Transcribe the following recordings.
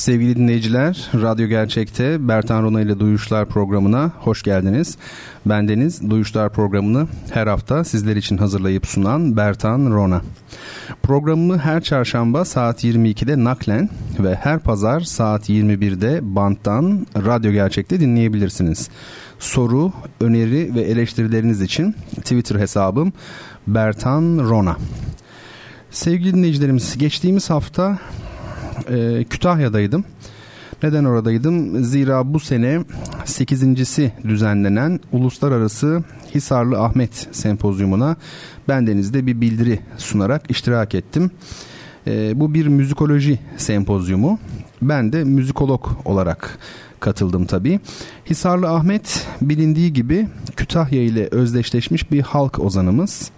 Sevgili dinleyiciler, Radyo Gerçek'te Bertan Rona ile Duyuşlar programına hoş geldiniz. Bendeniz Duyuşlar programını her hafta sizler için hazırlayıp sunan Bertan Rona. Programımı her çarşamba saat 22'de naklen ve her pazar saat 21'de banttan Radyo Gerçek'te dinleyebilirsiniz. Soru, öneri ve eleştirileriniz için Twitter hesabım Bertan Rona. Sevgili dinleyicilerimiz geçtiğimiz hafta e, Kütahya'daydım. Neden oradaydım? Zira bu sene 8.si düzenlenen Uluslararası Hisarlı Ahmet Sempozyumuna bendenizde bir bildiri sunarak iştirak ettim. E, bu bir müzikoloji sempozyumu. Ben de müzikolog olarak katıldım tabii. Hisarlı Ahmet bilindiği gibi Kütahya ile özdeşleşmiş bir halk ozanımız.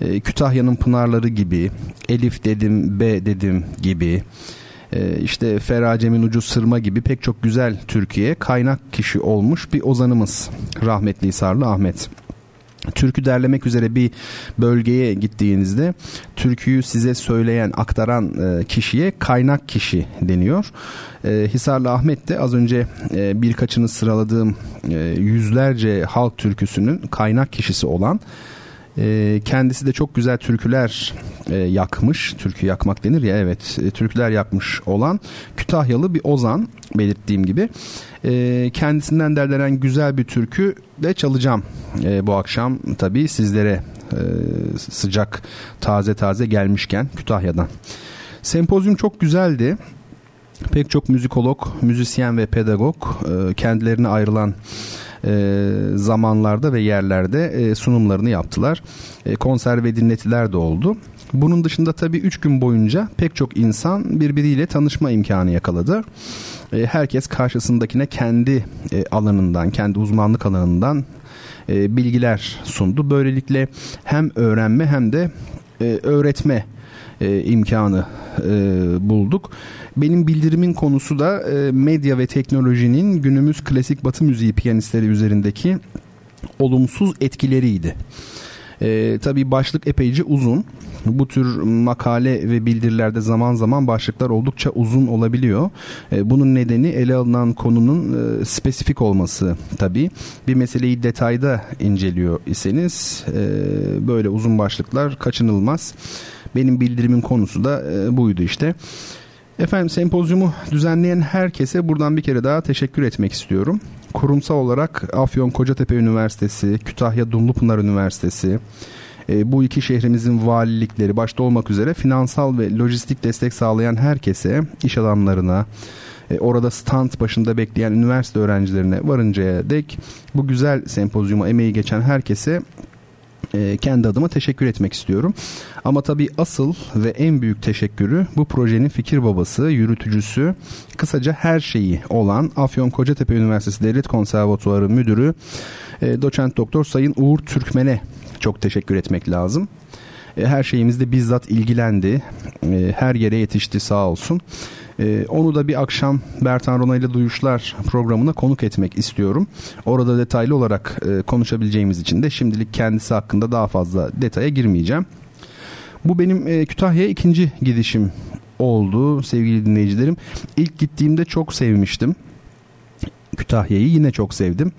E, Kütahya'nın pınarları gibi, Elif dedim, B dedim gibi, e, işte Feracemin Ucu Sırma gibi pek çok güzel Türkiye kaynak kişi olmuş bir ozanımız rahmetli Hisarlı Ahmet türkü derlemek üzere bir bölgeye gittiğinizde türküyü size söyleyen, aktaran e, kişiye kaynak kişi deniyor. E, Hisarlı Ahmet de az önce e, birkaçını sıraladığım yüzlerce halk türküsünün kaynak kişisi olan kendisi de çok güzel türküler yakmış. Türkü yakmak denir ya evet. türküler yakmış olan Kütahyalı bir ozan belirttiğim gibi. E, kendisinden derlenen güzel bir türkü de çalacağım e, bu akşam tabii sizlere e, sıcak taze taze gelmişken Kütahya'dan. Sempozyum çok güzeldi. Pek çok müzikolog, müzisyen ve pedagog e, kendilerine ayrılan e, zamanlarda ve yerlerde e, sunumlarını yaptılar. E, konser ve dinletiler de oldu. Bunun dışında tabii 3 gün boyunca pek çok insan birbiriyle tanışma imkanı yakaladı. E, herkes karşısındakine kendi e, alanından, kendi uzmanlık alanından e, bilgiler sundu. Böylelikle hem öğrenme hem de öğretme imkanı bulduk. Benim bildirimin konusu da medya ve teknolojinin günümüz klasik batı müziği piyanistleri üzerindeki olumsuz etkileriydi. E, tabii başlık epeyce uzun. Bu tür makale ve bildirilerde zaman zaman başlıklar oldukça uzun olabiliyor. E, bunun nedeni ele alınan konunun e, spesifik olması tabii. Bir meseleyi detayda inceliyor iseniz e, böyle uzun başlıklar kaçınılmaz. Benim bildirimin konusu da e, buydu işte. Efendim sempozyumu düzenleyen herkese buradan bir kere daha teşekkür etmek istiyorum. Kurumsal olarak Afyon Kocatepe Üniversitesi, Kütahya Dumlupınar Üniversitesi, e, bu iki şehrimizin valilikleri başta olmak üzere finansal ve lojistik destek sağlayan herkese, iş adamlarına, e, orada stand başında bekleyen üniversite öğrencilerine varıncaya dek bu güzel sempozyuma emeği geçen herkese e, kendi adıma teşekkür etmek istiyorum. Ama tabii asıl ve en büyük teşekkürü bu projenin fikir babası, yürütücüsü, kısaca her şeyi olan Afyon Kocatepe Üniversitesi Devlet Konservatuarı Müdürü e, Doçent Doktor Sayın Uğur Türkmen'e çok teşekkür etmek lazım. E, her şeyimizde bizzat ilgilendi. E, her yere yetişti sağ olsun. E, onu da bir akşam Bertan Rona ile Duyuşlar programına konuk etmek istiyorum. Orada detaylı olarak konuşabileceğimiz için de şimdilik kendisi hakkında daha fazla detaya girmeyeceğim. Bu benim Kütahya'ya ikinci gidişim oldu sevgili dinleyicilerim. İlk gittiğimde çok sevmiştim. Kütahya'yı yine çok sevdim.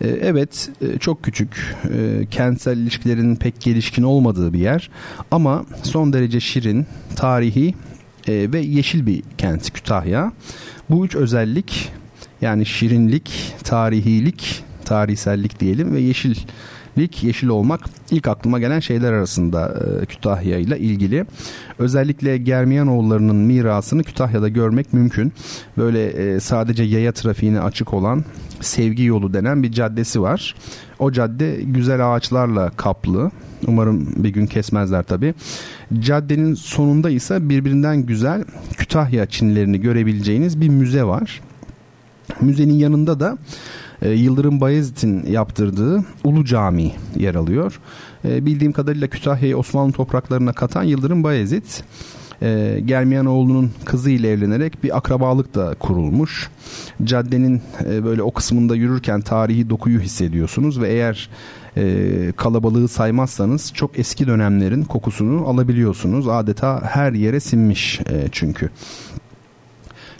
Ee, evet e, çok küçük, e, kentsel ilişkilerin pek gelişkin olmadığı bir yer ama son derece şirin, tarihi e, ve yeşil bir kent Kütahya. Bu üç özellik yani şirinlik, tarihilik, tarihsellik diyelim ve yeşil lik yeşil olmak ilk aklıma gelen şeyler arasında e, Kütahya ile ilgili. Özellikle Germiyanoğullarının mirasını Kütahya'da görmek mümkün. Böyle e, sadece yaya trafiğine açık olan Sevgi Yolu denen bir caddesi var. O cadde güzel ağaçlarla kaplı. Umarım bir gün kesmezler tabi. Caddenin sonunda ise birbirinden güzel Kütahya Çinlerini görebileceğiniz bir müze var. Müzenin yanında da e, Yıldırım Bayezid'in yaptırdığı Ulu Cami yer alıyor. E, bildiğim kadarıyla Kütahya'yı Osmanlı topraklarına katan Yıldırım Bayezid. E, Germiyanoğlu'nun kızı ile evlenerek bir akrabalık da kurulmuş. Caddenin e, böyle o kısmında yürürken tarihi dokuyu hissediyorsunuz ve eğer e, kalabalığı saymazsanız çok eski dönemlerin kokusunu alabiliyorsunuz. Adeta her yere sinmiş e, çünkü.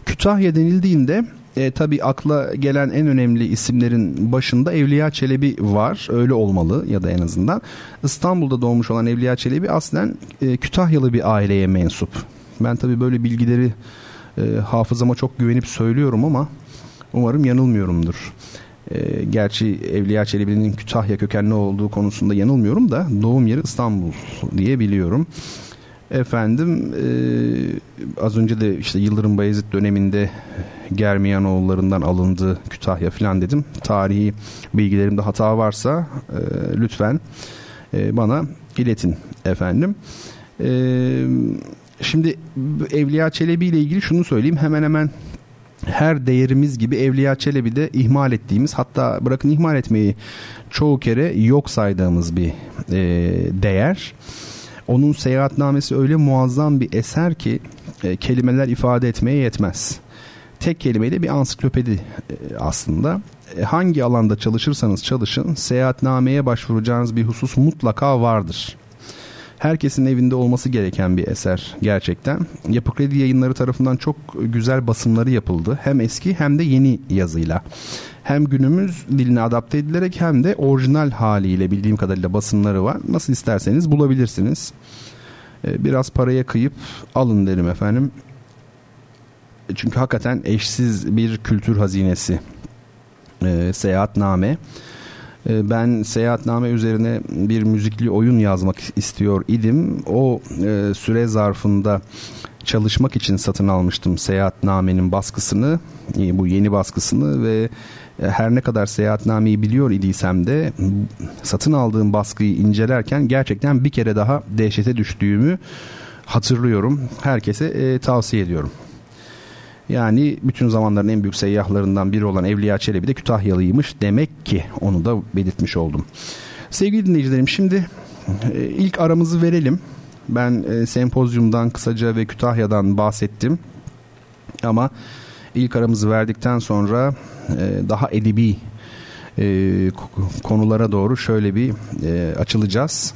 Kütahya denildiğinde e, tabii akla gelen en önemli isimlerin başında Evliya Çelebi var. Öyle olmalı ya da en azından. İstanbul'da doğmuş olan Evliya Çelebi aslen e, Kütahyalı bir aileye mensup. Ben tabii böyle bilgileri e, hafızama çok güvenip söylüyorum ama umarım yanılmıyorumdur. E, gerçi Evliya Çelebi'nin Kütahya kökenli olduğu konusunda yanılmıyorum da doğum yeri İstanbul diye biliyorum. Efendim e, az önce de işte Yıldırım Bayezid döneminde Germiyanoğullarından alındı Kütahya falan dedim. Tarihi bilgilerimde hata varsa e, lütfen e, bana iletin efendim. E, şimdi Evliya Çelebi ile ilgili şunu söyleyeyim hemen hemen her değerimiz gibi Evliya Çelebi de ihmal ettiğimiz hatta bırakın ihmal etmeyi çoğu kere yok saydığımız bir e, değer. Onun seyahatnamesi öyle muazzam bir eser ki e, kelimeler ifade etmeye yetmez. Tek kelimeyle bir ansiklopedi e, aslında. E, hangi alanda çalışırsanız çalışın seyahatnameye başvuracağınız bir husus mutlaka vardır. Herkesin evinde olması gereken bir eser gerçekten. Yapı Kredi yayınları tarafından çok güzel basımları yapıldı. Hem eski hem de yeni yazıyla. Hem günümüz diline adapte edilerek hem de orijinal haliyle bildiğim kadarıyla basımları var. Nasıl isterseniz bulabilirsiniz. Ee, biraz paraya kıyıp alın derim efendim. Çünkü hakikaten eşsiz bir kültür hazinesi. Ee, seyahatname. Ee, ben seyahatname üzerine bir müzikli oyun yazmak istiyor idim. O e, süre zarfında çalışmak için satın almıştım seyahatnamenin baskısını, e, bu yeni baskısını ve e, her ne kadar seyahatnameyi biliyor idiysem de satın aldığım baskıyı incelerken gerçekten bir kere daha dehşete düştüğümü hatırlıyorum. Herkese tavsiye ediyorum. Yani bütün zamanların en büyük seyyahlarından biri olan Evliya Çelebi de Kütahyalıymış demek ki onu da belirtmiş oldum. Sevgili dinleyicilerim şimdi e, ilk aramızı verelim. Ben e, sempozyumdan kısaca ve Kütahya'dan bahsettim. Ama ilk aramızı verdikten sonra e, daha edebi konulara doğru şöyle bir e, açılacağız.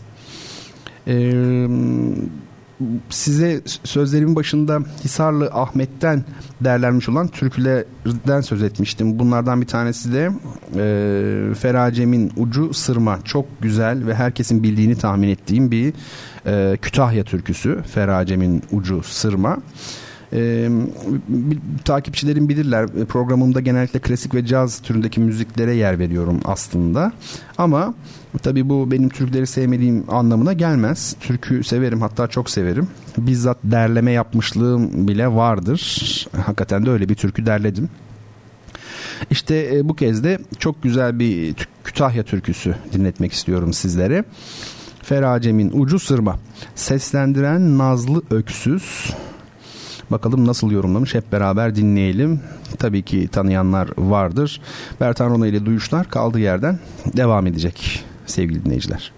E, size sözlerimin başında Hisarlı Ahmet'ten derlenmiş olan türkülerden söz etmiştim. Bunlardan bir tanesi de e, Feracem'in Ucu Sırma. Çok güzel ve herkesin bildiğini tahmin ettiğim bir e, Kütahya türküsü. Feracem'in Ucu Sırma. E, takipçilerim bilirler programımda genellikle klasik ve caz türündeki müziklere yer veriyorum aslında. Ama tabii bu benim Türkleri sevmediğim anlamına gelmez. Türkü severim hatta çok severim. Bizzat derleme yapmışlığım bile vardır. Hakikaten de öyle bir türkü derledim. İşte e, bu kez de çok güzel bir Kütahya türküsü dinletmek istiyorum sizlere. Feracem'in Ucu Sırma. Seslendiren Nazlı Öksüz. Bakalım nasıl yorumlamış hep beraber dinleyelim. Tabii ki tanıyanlar vardır. Bertan Rona ile Duyuşlar kaldığı yerden devam edecek sevgili dinleyiciler.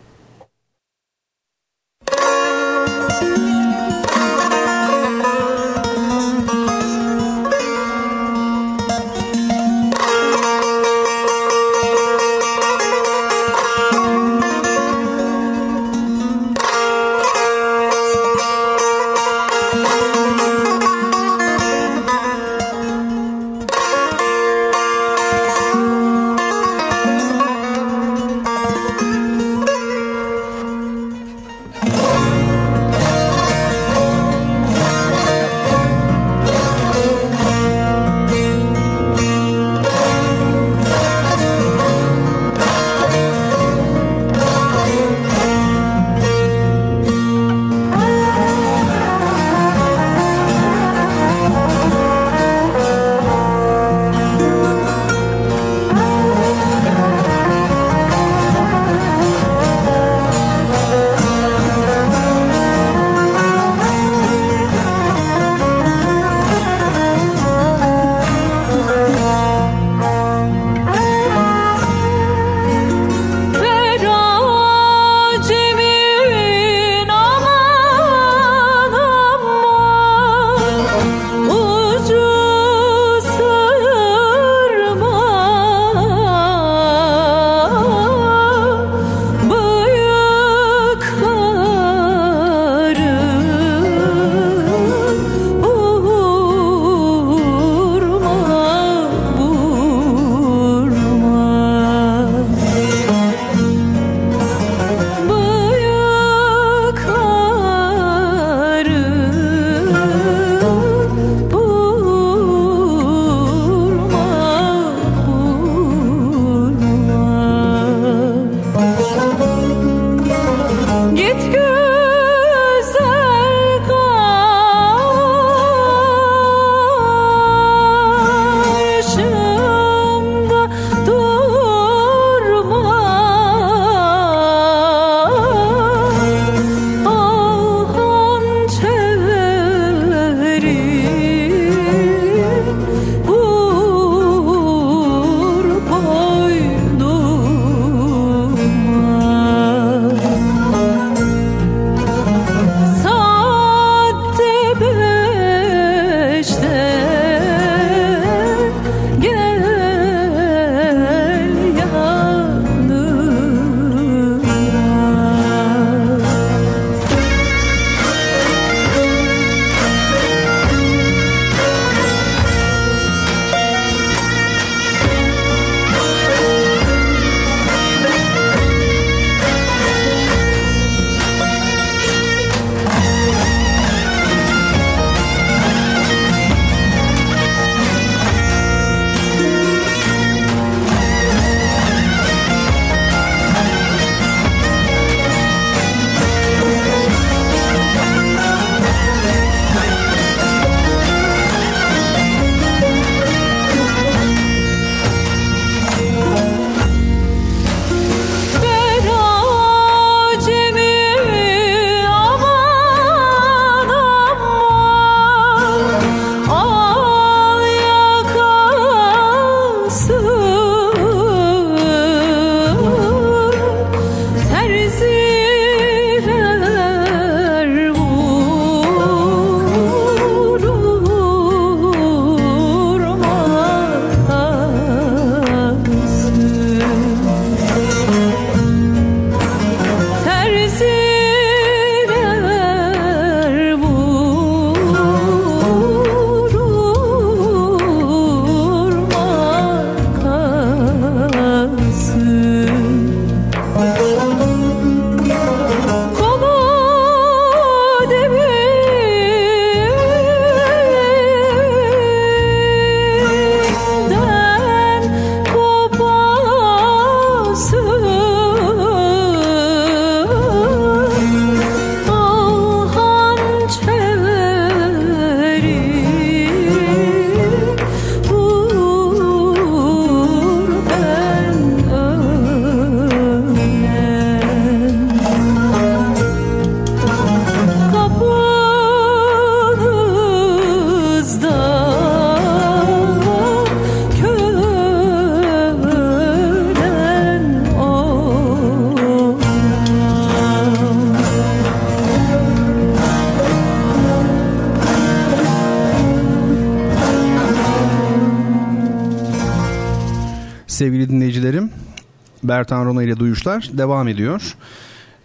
Bertan Rona ile duyuşlar devam ediyor.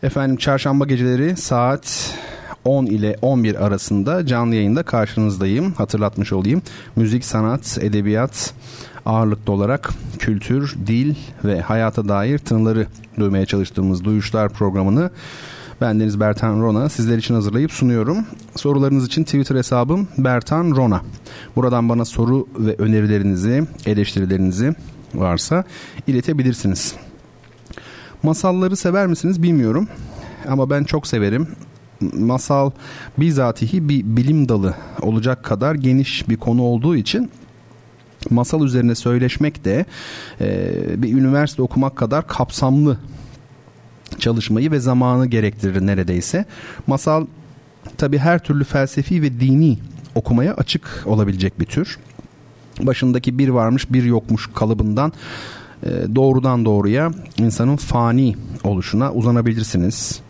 Efendim çarşamba geceleri saat 10 ile 11 arasında canlı yayında karşınızdayım. Hatırlatmış olayım. Müzik, sanat, edebiyat ağırlıklı olarak kültür, dil ve hayata dair tınıları duymaya çalıştığımız Duyuşlar programını ben Deniz Bertan Rona sizler için hazırlayıp sunuyorum. Sorularınız için Twitter hesabım Bertan Rona. Buradan bana soru ve önerilerinizi, eleştirilerinizi varsa iletebilirsiniz. Masalları sever misiniz bilmiyorum ama ben çok severim. Masal bizatihi bir bilim dalı olacak kadar geniş bir konu olduğu için masal üzerine söyleşmek de e, bir üniversite okumak kadar kapsamlı çalışmayı ve zamanı gerektirir neredeyse. Masal tabi her türlü felsefi ve dini okumaya açık olabilecek bir tür. Başındaki bir varmış bir yokmuş kalıbından doğrudan doğruya insanın fani oluşuna uzanabilirsiniz.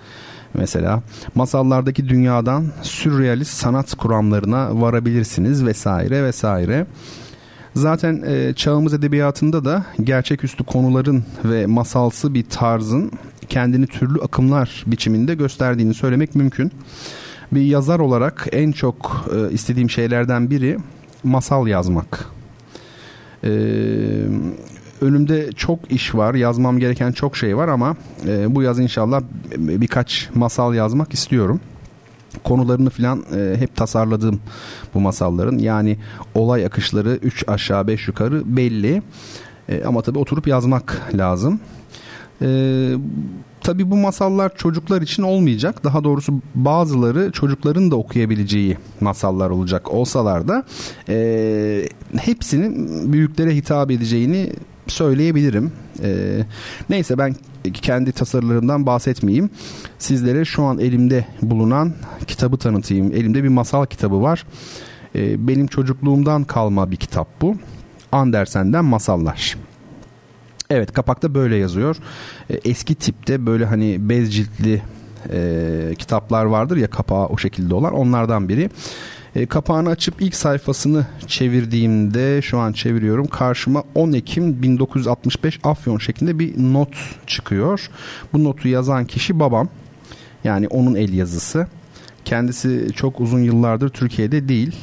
Mesela masallardaki dünyadan sürrealist sanat kuramlarına varabilirsiniz vesaire vesaire. Zaten e, çağımız edebiyatında da gerçeküstü konuların ve masalsı bir tarzın kendini türlü akımlar biçiminde gösterdiğini söylemek mümkün. Bir yazar olarak en çok e, istediğim şeylerden biri masal yazmak. Ee, önümde çok iş var. Yazmam gereken çok şey var ama e, bu yaz inşallah birkaç masal yazmak istiyorum. Konularını falan e, hep tasarladığım bu masalların. Yani olay akışları 3 aşağı 5 yukarı belli. E, ama tabii oturup yazmak lazım. E, tabii bu masallar çocuklar için olmayacak. Daha doğrusu bazıları çocukların da okuyabileceği masallar olacak olsalar da e, hepsinin büyüklere hitap edeceğini söyleyebilirim. E, neyse ben kendi tasarılarımdan bahsetmeyeyim. Sizlere şu an elimde bulunan kitabı tanıtayım. Elimde bir masal kitabı var. E, benim çocukluğumdan kalma bir kitap bu. Andersen'den Masallar. Evet kapakta böyle yazıyor. E, eski tipte böyle hani bez ciltli e, kitaplar vardır ya kapağı o şekilde olan onlardan biri. E, kapağını açıp ilk sayfasını çevirdiğimde şu an çeviriyorum karşıma 10 Ekim 1965 Afyon şeklinde bir not çıkıyor. Bu notu yazan kişi babam yani onun el yazısı. Kendisi çok uzun yıllardır Türkiye'de değil.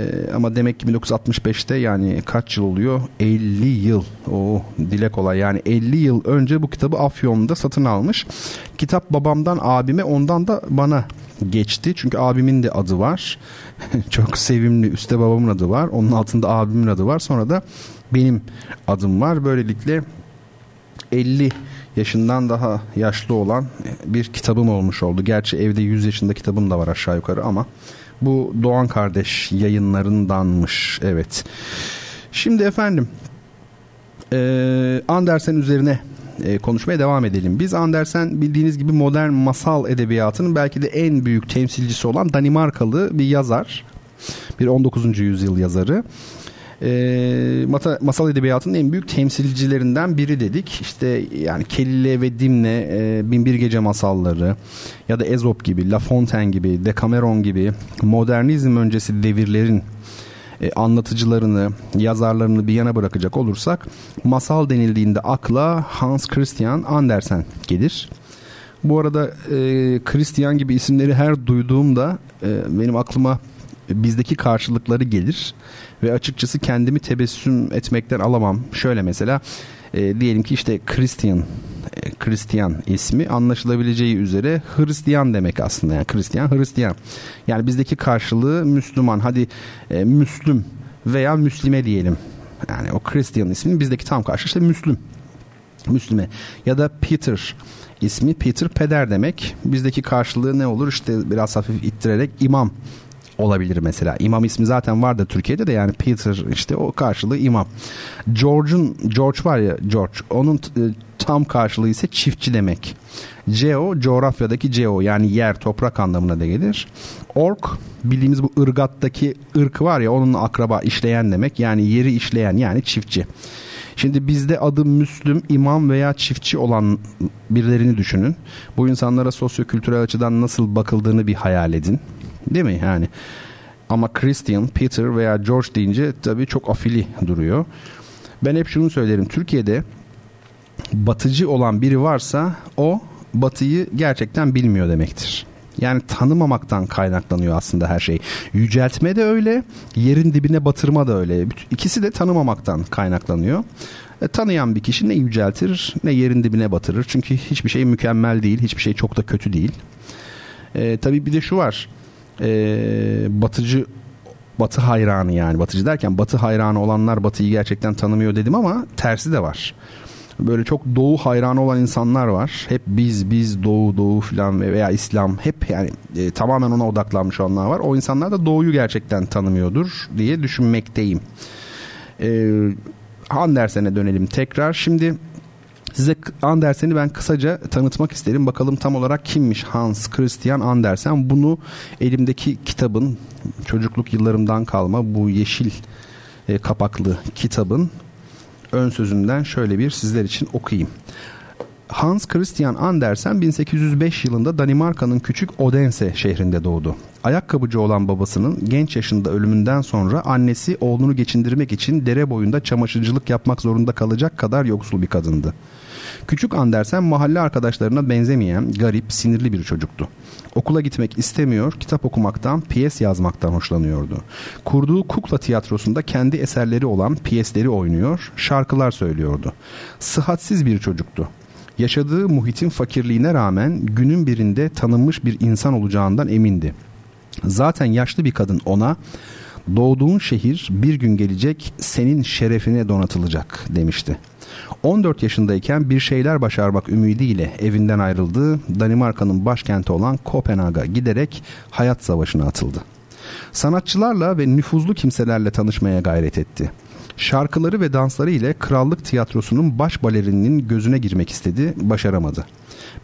Ee, ama demek ki 1965'te yani kaç yıl oluyor? 50 yıl. O dile kolay yani 50 yıl önce bu kitabı Afyon'da satın almış. Kitap babamdan abime ondan da bana geçti. Çünkü abimin de adı var. Çok sevimli. Üste babamın adı var. Onun altında abimin adı var. Sonra da benim adım var. Böylelikle 50 yaşından daha yaşlı olan bir kitabım olmuş oldu. Gerçi evde 100 yaşında kitabım da var aşağı yukarı ama bu Doğan Kardeş yayınlarındanmış. Evet. Şimdi efendim e, Andersen üzerine e, konuşmaya devam edelim. Biz Andersen bildiğiniz gibi modern masal edebiyatının belki de en büyük temsilcisi olan Danimarkalı bir yazar. Bir 19. yüzyıl yazarı e, masal edebiyatının en büyük temsilcilerinden biri dedik. İşte yani Kelile ve Dimne, e, Binbir Gece masalları ya da Ezop gibi, La Fontaine gibi, Decameron gibi modernizm öncesi devirlerin e, anlatıcılarını, yazarlarını bir yana bırakacak olursak masal denildiğinde akla Hans Christian Andersen gelir. Bu arada e, Christian gibi isimleri her duyduğumda e, benim aklıma bizdeki karşılıkları gelir ve açıkçası kendimi tebessüm etmekten alamam. Şöyle mesela e, diyelim ki işte Christian e, Christian ismi anlaşılabileceği üzere Hristiyan demek aslında yani Christian Hristiyan. Yani bizdeki karşılığı Müslüman. Hadi e, Müslüm veya Müslime diyelim. Yani o Christian isminin bizdeki tam karşı işte Müslüm. Müslüme ya da Peter ismi Peter peder demek. Bizdeki karşılığı ne olur? İşte biraz hafif ittirerek imam olabilir mesela. İmam ismi zaten vardı Türkiye'de de yani Peter işte o karşılığı imam. George'un George var ya George onun e, tam karşılığı ise çiftçi demek. Geo coğrafyadaki geo yani yer toprak anlamına da gelir. Ork bildiğimiz bu ırgattaki ırk var ya onun akraba işleyen demek yani yeri işleyen yani çiftçi. Şimdi bizde adı Müslüm, imam veya çiftçi olan birilerini düşünün. Bu insanlara sosyokültürel açıdan nasıl bakıldığını bir hayal edin. Değil mi yani? Ama Christian, Peter veya George deyince tabii çok afili duruyor. Ben hep şunu söylerim. Türkiye'de batıcı olan biri varsa o batıyı gerçekten bilmiyor demektir. Yani tanımamaktan kaynaklanıyor aslında her şey. Yüceltme de öyle, yerin dibine batırma da öyle. İkisi de tanımamaktan kaynaklanıyor. E, tanıyan bir kişi ne yüceltir ne yerin dibine batırır. Çünkü hiçbir şey mükemmel değil, hiçbir şey çok da kötü değil. E, tabii bir de şu var e, batıcı batı hayranı yani batıcı derken batı hayranı olanlar batıyı gerçekten tanımıyor dedim ama tersi de var. Böyle çok doğu hayranı olan insanlar var. Hep biz biz doğu doğu filan veya İslam hep yani e, tamamen ona odaklanmış olanlar var. O insanlar da doğuyu gerçekten tanımıyordur diye düşünmekteyim. E, Andersen'e dönelim tekrar. Şimdi Size Andersen'i ben kısaca tanıtmak isterim. Bakalım tam olarak kimmiş Hans Christian Andersen. Bunu elimdeki kitabın çocukluk yıllarımdan kalma bu yeşil e, kapaklı kitabın ön sözünden şöyle bir sizler için okuyayım. Hans Christian Andersen 1805 yılında Danimarka'nın küçük Odense şehrinde doğdu. Ayakkabıcı olan babasının genç yaşında ölümünden sonra annesi oğlunu geçindirmek için dere boyunda çamaşırcılık yapmak zorunda kalacak kadar yoksul bir kadındı. Küçük Andersen mahalle arkadaşlarına benzemeyen, garip, sinirli bir çocuktu. Okula gitmek istemiyor, kitap okumaktan, piyes yazmaktan hoşlanıyordu. Kurduğu kukla tiyatrosunda kendi eserleri olan piyesleri oynuyor, şarkılar söylüyordu. Sıhhatsiz bir çocuktu. Yaşadığı muhitin fakirliğine rağmen günün birinde tanınmış bir insan olacağından emindi. Zaten yaşlı bir kadın ona doğduğun şehir bir gün gelecek senin şerefine donatılacak demişti. 14 yaşındayken bir şeyler başarmak ümidiyle evinden ayrıldığı Danimarka'nın başkenti olan Kopenhag'a giderek hayat savaşına atıldı. Sanatçılarla ve nüfuzlu kimselerle tanışmaya gayret etti. Şarkıları ve dansları ile krallık tiyatrosunun baş balerininin gözüne girmek istedi, başaramadı.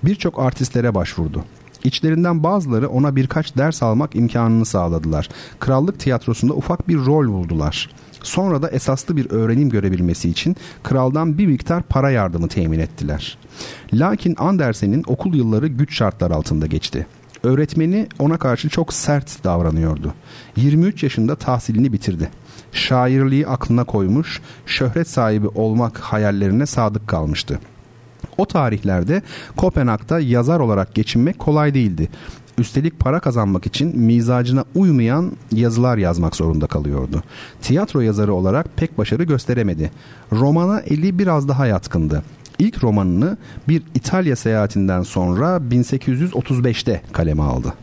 Birçok artistlere başvurdu. İçlerinden bazıları ona birkaç ders almak imkanını sağladılar. Krallık tiyatrosunda ufak bir rol buldular. Sonra da esaslı bir öğrenim görebilmesi için kraldan bir miktar para yardımı temin ettiler. Lakin Andersen'in okul yılları güç şartlar altında geçti. Öğretmeni ona karşı çok sert davranıyordu. 23 yaşında tahsilini bitirdi. Şairliği aklına koymuş, şöhret sahibi olmak hayallerine sadık kalmıştı. O tarihlerde Kopenhag'da yazar olarak geçinmek kolay değildi. Üstelik para kazanmak için mizacına uymayan yazılar yazmak zorunda kalıyordu. Tiyatro yazarı olarak pek başarı gösteremedi. Romana eli biraz daha yatkındı. İlk romanını bir İtalya seyahatinden sonra 1835'te kaleme aldı.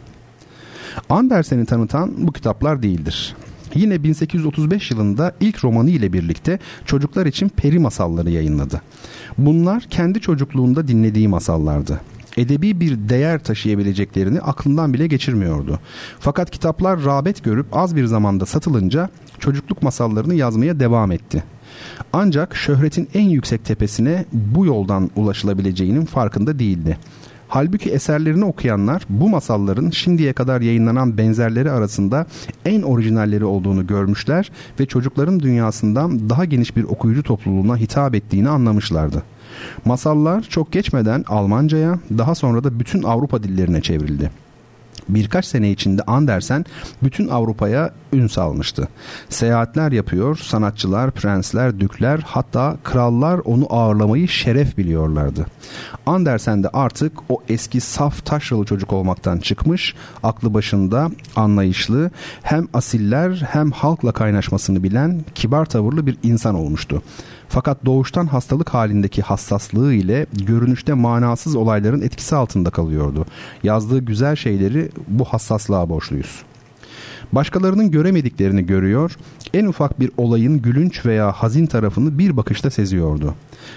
Andersen'i tanıtan bu kitaplar değildir. Yine 1835 yılında ilk romanı ile birlikte çocuklar için peri masalları yayınladı. Bunlar kendi çocukluğunda dinlediği masallardı edebi bir değer taşıyabileceklerini aklından bile geçirmiyordu. Fakat kitaplar rağbet görüp az bir zamanda satılınca çocukluk masallarını yazmaya devam etti. Ancak şöhretin en yüksek tepesine bu yoldan ulaşılabileceğinin farkında değildi. Halbuki eserlerini okuyanlar bu masalların şimdiye kadar yayınlanan benzerleri arasında en orijinalleri olduğunu görmüşler ve çocukların dünyasından daha geniş bir okuyucu topluluğuna hitap ettiğini anlamışlardı. Masallar çok geçmeden Almanca'ya daha sonra da bütün Avrupa dillerine çevrildi birkaç sene içinde Andersen bütün Avrupa'ya ün salmıştı. Seyahatler yapıyor, sanatçılar, prensler, dükler hatta krallar onu ağırlamayı şeref biliyorlardı. Andersen de artık o eski saf taşralı çocuk olmaktan çıkmış, aklı başında, anlayışlı, hem asiller hem halkla kaynaşmasını bilen kibar tavırlı bir insan olmuştu. Fakat doğuştan hastalık halindeki hassaslığı ile görünüşte manasız olayların etkisi altında kalıyordu. Yazdığı güzel şeyleri bu hassaslığa borçluyuz. Başkalarının göremediklerini görüyor, en ufak bir olayın gülünç veya hazin tarafını bir bakışta seziyordu.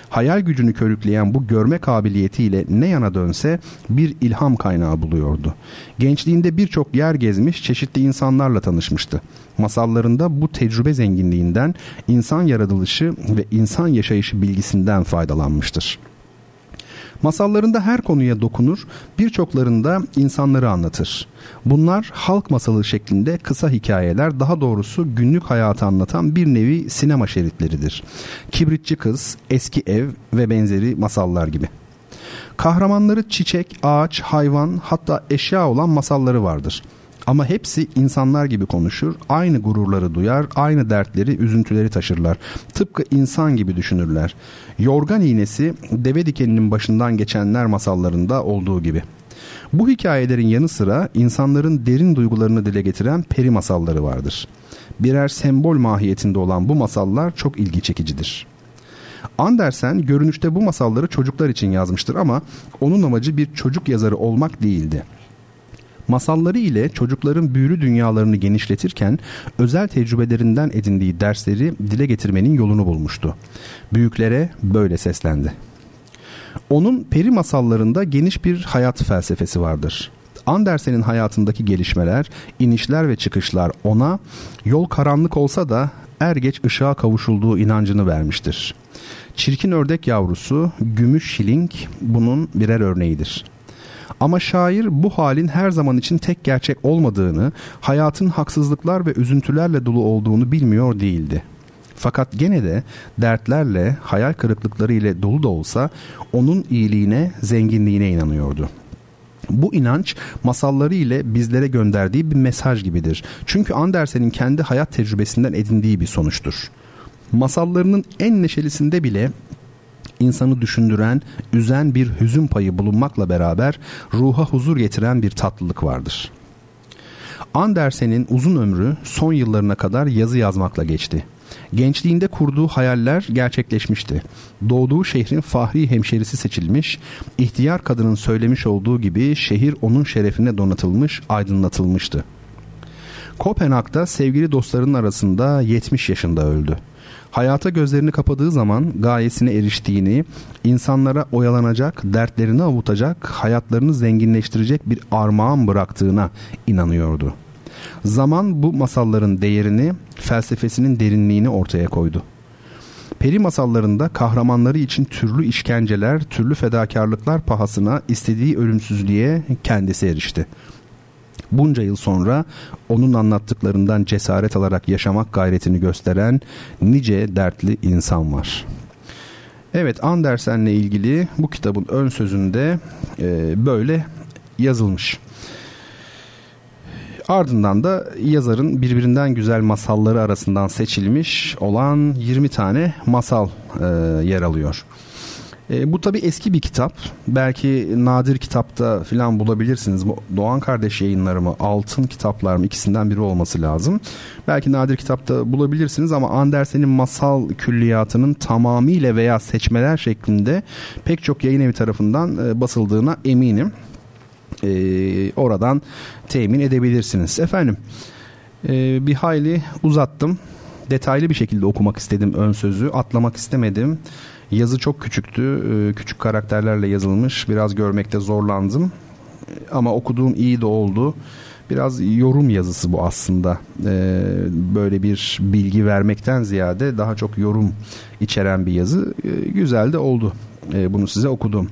Hayal gücünü körükleyen bu görme kabiliyetiyle ne yana dönse bir ilham kaynağı buluyordu. Gençliğinde birçok yer gezmiş, çeşitli insanlarla tanışmıştı. Masallarında bu tecrübe zenginliğinden, insan yaratılışı ve insan yaşayışı bilgisinden faydalanmıştır. Masallarında her konuya dokunur, birçoklarında insanları anlatır. Bunlar halk masalı şeklinde kısa hikayeler, daha doğrusu günlük hayatı anlatan bir nevi sinema şeritleridir. Kibritçi Kız, Eski Ev ve benzeri masallar gibi. Kahramanları çiçek, ağaç, hayvan hatta eşya olan masalları vardır.'' Ama hepsi insanlar gibi konuşur, aynı gururları duyar, aynı dertleri, üzüntüleri taşırlar. Tıpkı insan gibi düşünürler. Yorgan iğnesi deve dikeninin başından geçenler masallarında olduğu gibi. Bu hikayelerin yanı sıra insanların derin duygularını dile getiren peri masalları vardır. Birer sembol mahiyetinde olan bu masallar çok ilgi çekicidir. Andersen görünüşte bu masalları çocuklar için yazmıştır ama onun amacı bir çocuk yazarı olmak değildi. Masalları ile çocukların büyülü dünyalarını genişletirken özel tecrübelerinden edindiği dersleri dile getirmenin yolunu bulmuştu. Büyüklere böyle seslendi. Onun peri masallarında geniş bir hayat felsefesi vardır. Andersen'in hayatındaki gelişmeler, inişler ve çıkışlar ona yol karanlık olsa da er geç ışığa kavuşulduğu inancını vermiştir. Çirkin ördek yavrusu, gümüş şiling bunun birer örneğidir. Ama şair bu halin her zaman için tek gerçek olmadığını, hayatın haksızlıklar ve üzüntülerle dolu olduğunu bilmiyor değildi. Fakat gene de dertlerle, hayal kırıklıkları ile dolu da olsa onun iyiliğine, zenginliğine inanıyordu. Bu inanç masalları ile bizlere gönderdiği bir mesaj gibidir. Çünkü Andersen'in kendi hayat tecrübesinden edindiği bir sonuçtur. Masallarının en neşelisinde bile insanı düşündüren, üzen bir hüzün payı bulunmakla beraber ruha huzur getiren bir tatlılık vardır. Andersen'in uzun ömrü son yıllarına kadar yazı yazmakla geçti. Gençliğinde kurduğu hayaller gerçekleşmişti. Doğduğu şehrin fahri hemşerisi seçilmiş, ihtiyar kadının söylemiş olduğu gibi şehir onun şerefine donatılmış, aydınlatılmıştı. Kopenhag'da sevgili dostlarının arasında 70 yaşında öldü. Hayata gözlerini kapadığı zaman gayesine eriştiğini, insanlara oyalanacak, dertlerini avutacak, hayatlarını zenginleştirecek bir armağan bıraktığına inanıyordu. Zaman bu masalların değerini, felsefesinin derinliğini ortaya koydu. Peri masallarında kahramanları için türlü işkenceler, türlü fedakarlıklar pahasına istediği ölümsüzlüğe kendisi erişti. Bunca yıl sonra onun anlattıklarından cesaret alarak yaşamak gayretini gösteren nice dertli insan var. Evet Andersen'le ilgili bu kitabın ön sözünde e, böyle yazılmış. Ardından da yazarın birbirinden güzel masalları arasından seçilmiş olan 20 tane masal e, yer alıyor. E, bu tabi eski bir kitap. Belki nadir kitapta filan bulabilirsiniz. Bu Doğan Kardeş yayınları mı, Altın kitaplar mı ikisinden biri olması lazım. Belki nadir kitapta bulabilirsiniz ama Andersen'in masal külliyatının tamamıyla veya seçmeler şeklinde pek çok yayın evi tarafından e, basıldığına eminim e, oradan temin edebilirsiniz. Efendim e, bir hayli uzattım. Detaylı bir şekilde okumak istedim ön sözü. Atlamak istemedim. Yazı çok küçüktü. E, küçük karakterlerle yazılmış. Biraz görmekte zorlandım. Ama okuduğum iyi de oldu. Biraz yorum yazısı bu aslında. Ee, böyle bir bilgi vermekten ziyade daha çok yorum içeren bir yazı. Ee, güzel de oldu. Ee, bunu size okudum.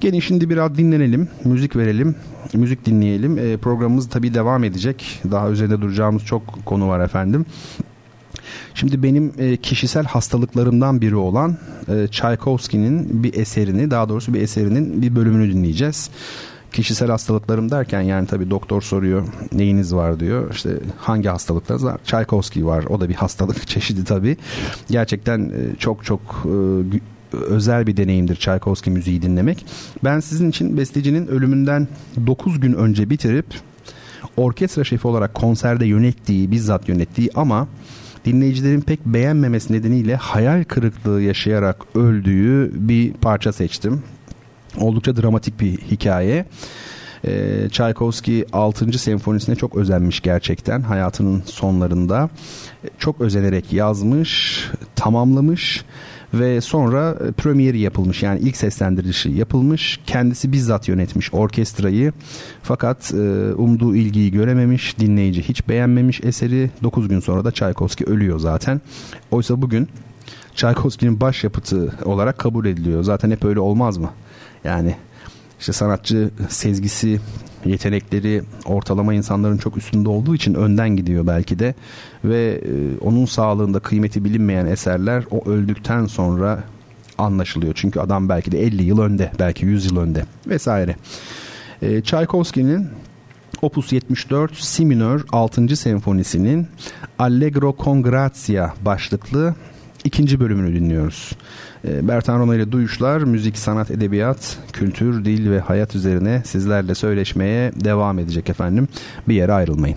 Gelin şimdi biraz dinlenelim, müzik verelim, müzik dinleyelim. Ee, programımız tabii devam edecek. Daha üzerinde duracağımız çok konu var efendim. Şimdi benim e, kişisel hastalıklarımdan biri olan e, Tchaikovsky'nin bir eserini, daha doğrusu bir eserinin bir bölümünü dinleyeceğiz kişisel hastalıklarım derken yani tabii doktor soruyor neyiniz var diyor. İşte hangi hastalıklarınız var? Tchaikovsky var. O da bir hastalık çeşidi tabii. Gerçekten e, çok çok e, özel bir deneyimdir Tchaikovsky müziği dinlemek. Ben sizin için bestecinin ölümünden 9 gün önce bitirip orkestra şefi olarak konserde yönettiği, bizzat yönettiği ama dinleyicilerin pek beğenmemesi nedeniyle hayal kırıklığı yaşayarak öldüğü bir parça seçtim. Oldukça dramatik bir hikaye. E, Tchaikovsky 6. senfonisine çok özenmiş gerçekten hayatının sonlarında. Çok özenerek yazmış, tamamlamış sonra premieri yapılmış yani ilk seslendirişi yapılmış. Kendisi bizzat yönetmiş orkestrayı. Fakat e, umduğu ilgiyi görememiş, dinleyici hiç beğenmemiş eseri. 9 gün sonra da Tchaikovsky ölüyor zaten. Oysa bugün Tchaikovsky'nin başyapıtı olarak kabul ediliyor. Zaten hep öyle olmaz mı? Yani işte sanatçı sezgisi, yetenekleri ortalama insanların çok üstünde olduğu için önden gidiyor belki de ve e, onun sağlığında kıymeti bilinmeyen eserler o öldükten sonra anlaşılıyor. Çünkü adam belki de 50 yıl önde, belki 100 yıl önde vesaire. E, Tchaikovsky'nin Opus 74 Si minör 6. senfonisinin Allegro con Grazia başlıklı ikinci bölümünü dinliyoruz. Ee, Bertan Rona ile Duyuşlar, müzik, sanat, edebiyat, kültür, dil ve hayat üzerine sizlerle söyleşmeye devam edecek efendim. Bir yere ayrılmayın.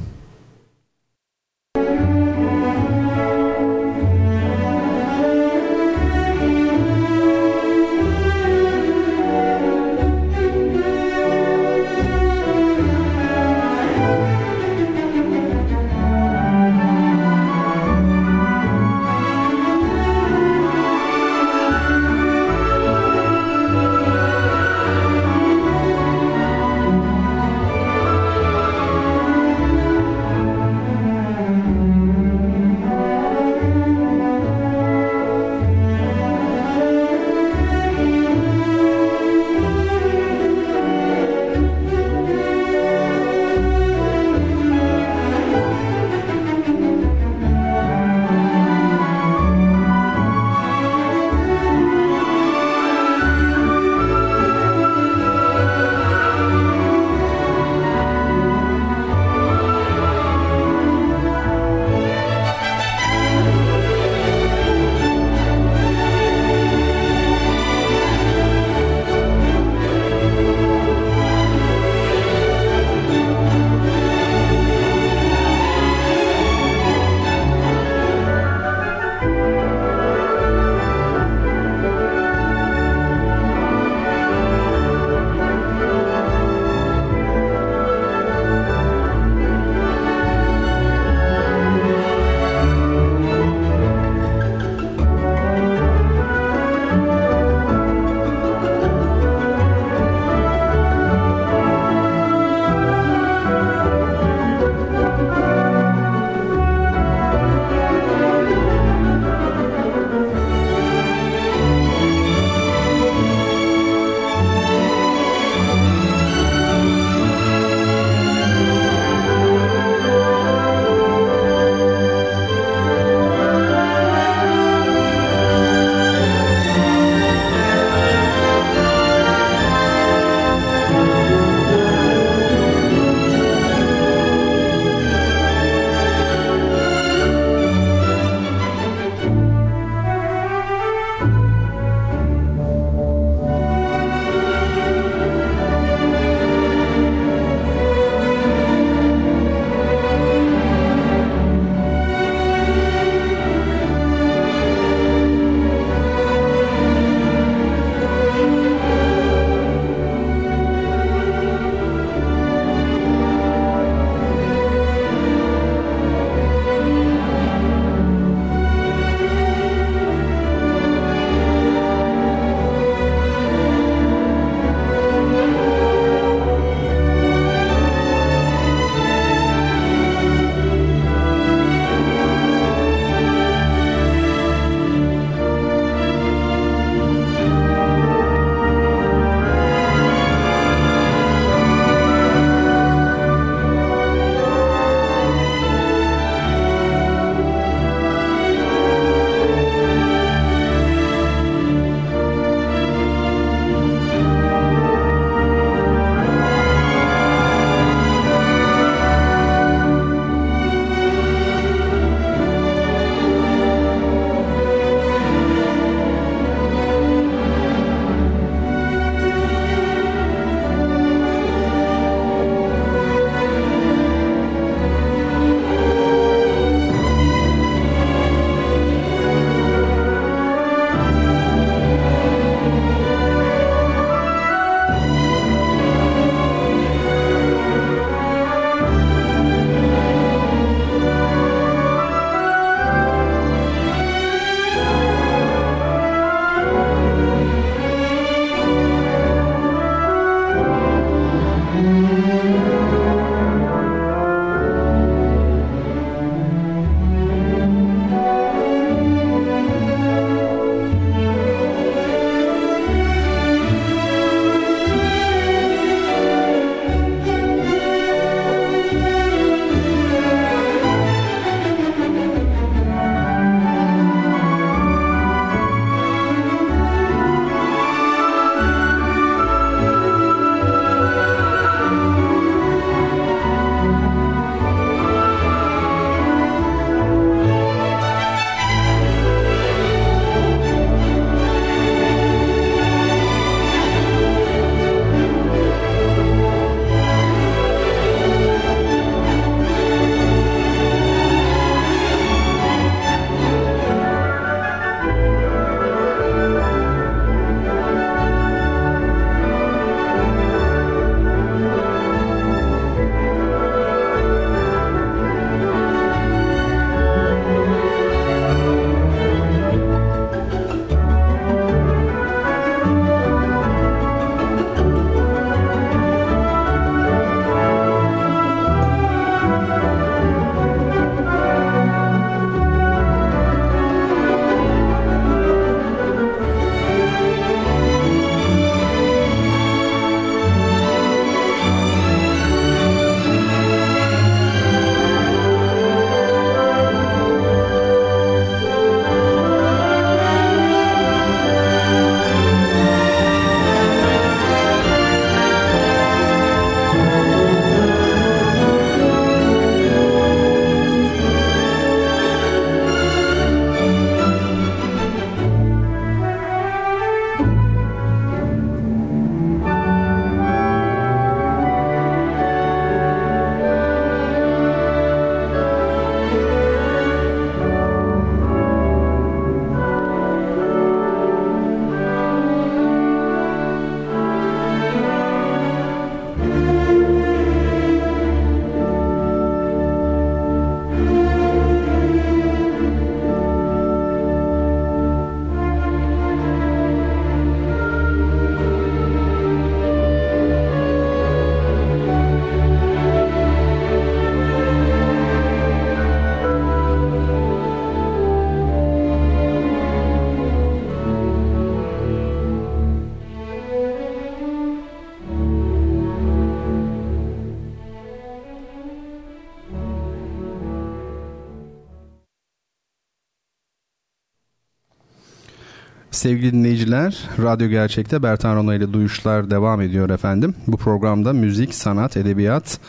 Sevgili dinleyiciler, Radyo Gerçek'te Bertan Rona ile duyuşlar devam ediyor efendim. Bu programda müzik, sanat, edebiyat,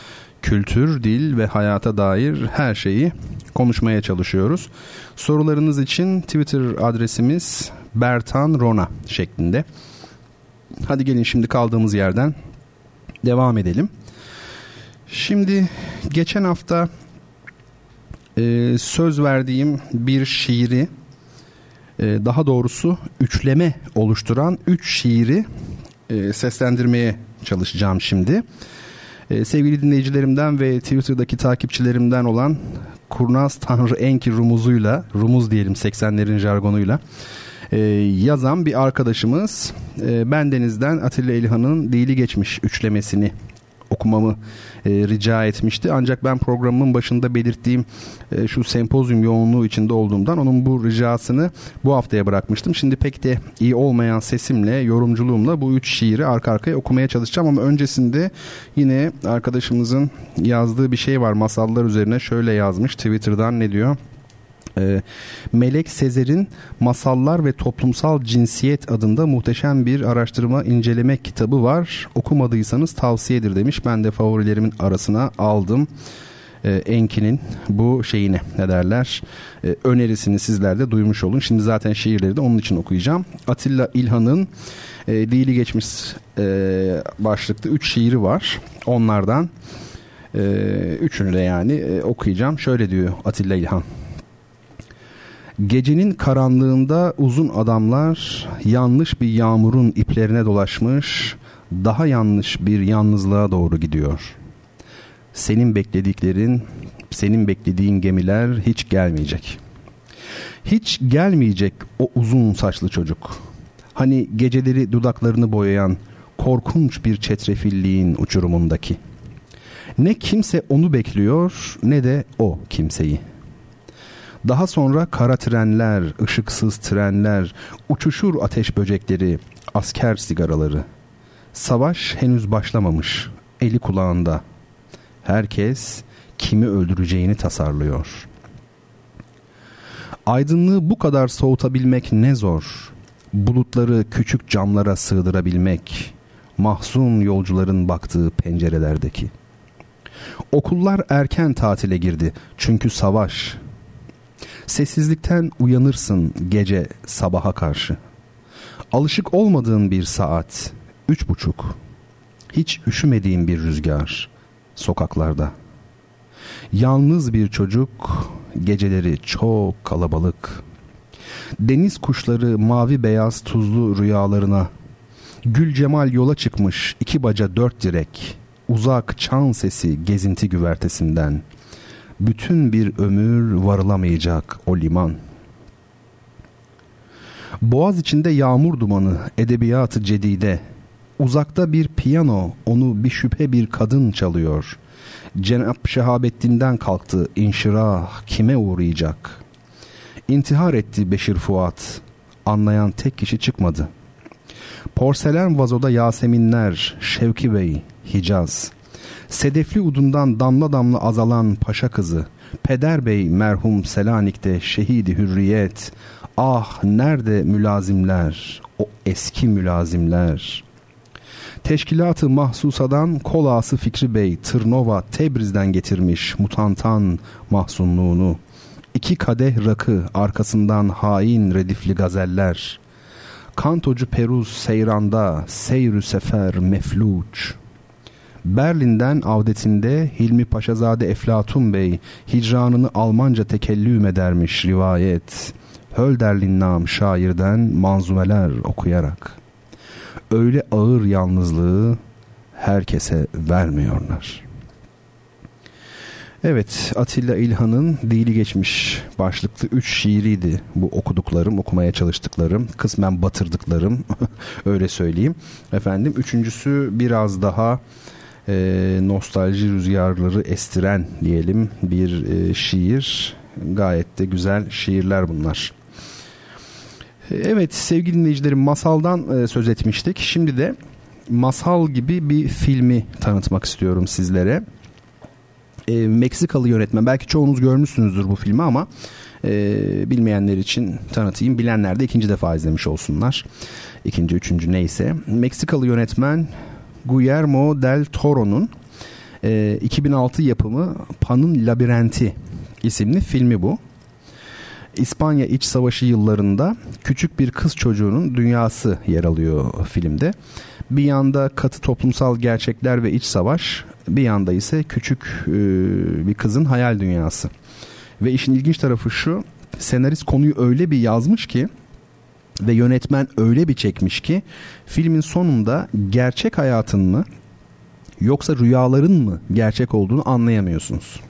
kültür, dil ve hayata dair her şeyi konuşmaya çalışıyoruz. Sorularınız için Twitter adresimiz Bertan Rona şeklinde. Hadi gelin şimdi kaldığımız yerden devam edelim. Şimdi geçen hafta e, söz verdiğim bir şiiri daha doğrusu üçleme oluşturan üç şiiri e, seslendirmeye çalışacağım şimdi. E, sevgili dinleyicilerimden ve Twitter'daki takipçilerimden olan Kurnaz Tanrı Enki rumuzuyla, rumuz diyelim 80'lerin jargonuyla e, yazan bir arkadaşımız e, Bendeniz'den Atilla İlhan'ın Dili Geçmiş üçlemesini okumamı e, rica etmişti. Ancak ben programın başında belirttiğim e, şu sempozyum yoğunluğu içinde olduğumdan onun bu ricasını bu haftaya bırakmıştım. Şimdi pek de iyi olmayan sesimle, yorumculuğumla bu üç şiiri arka arkaya okumaya çalışacağım ama öncesinde yine arkadaşımızın yazdığı bir şey var masallar üzerine şöyle yazmış Twitter'dan ne diyor? E, Melek Sezer'in Masallar ve Toplumsal Cinsiyet adında muhteşem bir araştırma inceleme kitabı var. Okumadıysanız tavsiyedir demiş. Ben de favorilerimin arasına aldım. E, Enki'nin bu şeyini ne derler e, önerisini sizler de duymuş olun. Şimdi zaten şiirleri de onun için okuyacağım. Atilla İlhan'ın e, Dili Geçmiş e, başlıklı 3 şiiri var. Onlardan e, üçünü de yani e, okuyacağım. Şöyle diyor Atilla İlhan. Gecenin karanlığında uzun adamlar yanlış bir yağmurun iplerine dolaşmış, daha yanlış bir yalnızlığa doğru gidiyor. Senin beklediklerin, senin beklediğin gemiler hiç gelmeyecek. Hiç gelmeyecek o uzun saçlı çocuk. Hani geceleri dudaklarını boyayan korkunç bir çetrefilliğin uçurumundaki. Ne kimse onu bekliyor ne de o kimseyi.'' Daha sonra kara trenler, ışıksız trenler, uçuşur ateş böcekleri, asker sigaraları. Savaş henüz başlamamış, eli kulağında. Herkes kimi öldüreceğini tasarlıyor. Aydınlığı bu kadar soğutabilmek ne zor. Bulutları küçük camlara sığdırabilmek, mahzun yolcuların baktığı pencerelerdeki. Okullar erken tatile girdi çünkü savaş, Sessizlikten uyanırsın gece sabaha karşı. Alışık olmadığın bir saat, üç buçuk. Hiç üşümediğin bir rüzgar sokaklarda. Yalnız bir çocuk, geceleri çok kalabalık. Deniz kuşları mavi beyaz tuzlu rüyalarına. Gül Cemal yola çıkmış iki baca dört direk. Uzak çan sesi gezinti güvertesinden.'' Bütün bir ömür varılamayacak o liman. Boğaz içinde yağmur dumanı, edebiyatı cedide. Uzakta bir piyano, onu bir şüphe bir kadın çalıyor. Cenab Şehabettin'den kalktı, inşirah kime uğrayacak? İntihar etti Beşir Fuat, anlayan tek kişi çıkmadı. Porselen vazoda Yaseminler, Şevki Bey, Hicaz.'' Sedefli udundan damla damla azalan paşa kızı, Peder Bey merhum Selanik'te şehidi hürriyet, ah nerede mülazimler, o eski mülazimler. Teşkilatı mahsusadan kolası Fikri Bey Tırnova Tebriz'den getirmiş mutantan mahzunluğunu. İki kadeh rakı arkasından hain redifli gazeller. Kantocu Peruz seyranda seyrü sefer mefluç.'' Berlin'den avdetinde Hilmi Paşazade Eflatun Bey hicranını Almanca tekellüm edermiş rivayet. Hölderlin nam şairden manzumeler okuyarak. Öyle ağır yalnızlığı herkese vermiyorlar. Evet Atilla İlhan'ın Dili Geçmiş başlıklı üç şiiriydi bu okuduklarım, okumaya çalıştıklarım, kısmen batırdıklarım öyle söyleyeyim. Efendim üçüncüsü biraz daha e, nostalji rüzgarları estiren diyelim bir e, şiir. Gayet de güzel şiirler bunlar. Evet sevgili dinleyicilerim masaldan e, söz etmiştik. Şimdi de masal gibi bir filmi tanıtmak istiyorum sizlere. E, Meksikalı yönetmen belki çoğunuz görmüşsünüzdür bu filmi ama E, bilmeyenler için tanıtayım. Bilenler de ikinci defa izlemiş olsunlar. İkinci, üçüncü neyse. Meksikalı yönetmen Guillermo del Toro'nun e, 2006 yapımı Pan'ın Labirenti isimli filmi bu. İspanya İç Savaşı yıllarında küçük bir kız çocuğunun dünyası yer alıyor filmde. Bir yanda katı toplumsal gerçekler ve iç savaş, bir yanda ise küçük e, bir kızın hayal dünyası. Ve işin ilginç tarafı şu, senarist konuyu öyle bir yazmış ki ve yönetmen öyle bir çekmiş ki filmin sonunda gerçek hayatın mı yoksa rüyaların mı gerçek olduğunu anlayamıyorsunuz.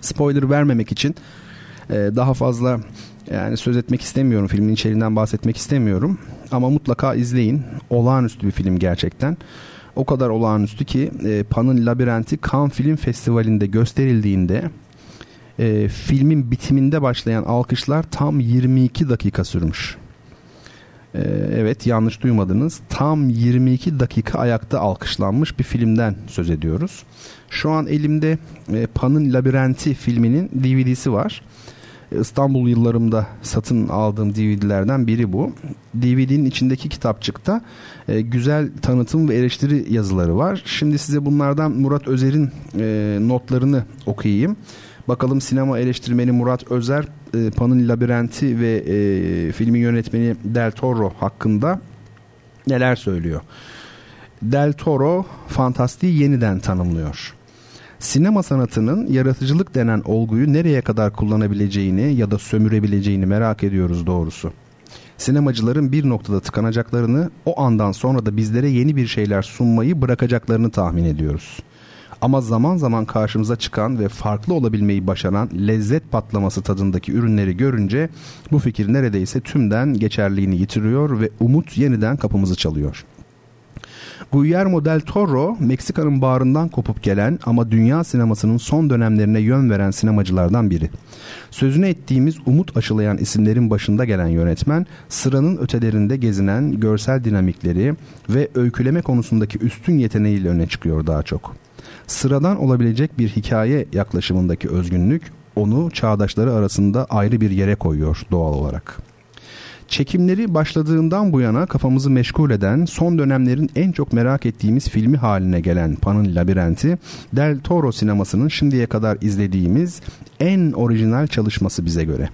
Spoiler vermemek için e, daha fazla yani söz etmek istemiyorum. Filmin içeriğinden bahsetmek istemiyorum. Ama mutlaka izleyin. Olağanüstü bir film gerçekten. O kadar olağanüstü ki e, Pan'ın Labirenti Cannes Film Festivali'nde gösterildiğinde e, filmin bitiminde başlayan alkışlar tam 22 dakika sürmüş. E, evet yanlış duymadınız. Tam 22 dakika ayakta alkışlanmış bir filmden söz ediyoruz. Şu an elimde e, Pan'ın Labirenti filminin DVD'si var. İstanbul yıllarımda satın aldığım DVD'lerden biri bu. DVD'nin içindeki kitapçıkta e, güzel tanıtım ve eleştiri yazıları var. Şimdi size bunlardan Murat Özer'in e, notlarını okuyayım. Bakalım sinema eleştirmeni Murat Özer, e, Pan'ın Labirenti ve e, filmin yönetmeni Del Toro hakkında neler söylüyor. Del Toro fantastiği yeniden tanımlıyor sinema sanatının yaratıcılık denen olguyu nereye kadar kullanabileceğini ya da sömürebileceğini merak ediyoruz doğrusu. Sinemacıların bir noktada tıkanacaklarını, o andan sonra da bizlere yeni bir şeyler sunmayı bırakacaklarını tahmin ediyoruz. Ama zaman zaman karşımıza çıkan ve farklı olabilmeyi başaran lezzet patlaması tadındaki ürünleri görünce bu fikir neredeyse tümden geçerliğini yitiriyor ve umut yeniden kapımızı çalıyor.'' Guillermo del Toro Meksika'nın bağrından kopup gelen ama dünya sinemasının son dönemlerine yön veren sinemacılardan biri. Sözünü ettiğimiz umut aşılayan isimlerin başında gelen yönetmen sıranın ötelerinde gezinen görsel dinamikleri ve öyküleme konusundaki üstün yeteneğiyle öne çıkıyor daha çok. Sıradan olabilecek bir hikaye yaklaşımındaki özgünlük onu çağdaşları arasında ayrı bir yere koyuyor doğal olarak.'' Çekimleri başladığından bu yana kafamızı meşgul eden, son dönemlerin en çok merak ettiğimiz filmi haline gelen Pan'ın Labirenti, Del Toro sinemasının şimdiye kadar izlediğimiz en orijinal çalışması bize göre.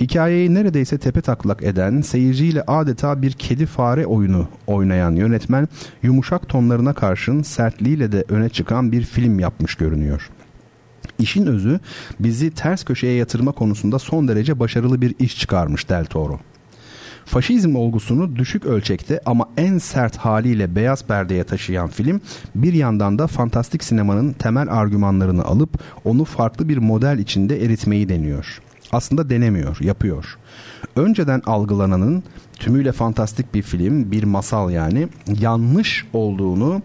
Hikayeyi neredeyse tepe taklak eden, seyirciyle adeta bir kedi fare oyunu oynayan yönetmen, yumuşak tonlarına karşın sertliğiyle de öne çıkan bir film yapmış görünüyor. İşin özü bizi ters köşeye yatırma konusunda son derece başarılı bir iş çıkarmış Del Toro. Faşizm olgusunu düşük ölçekte ama en sert haliyle beyaz perdeye taşıyan film bir yandan da fantastik sinemanın temel argümanlarını alıp onu farklı bir model içinde eritmeyi deniyor. Aslında denemiyor, yapıyor. Önceden algılananın tümüyle fantastik bir film, bir masal yani yanlış olduğunu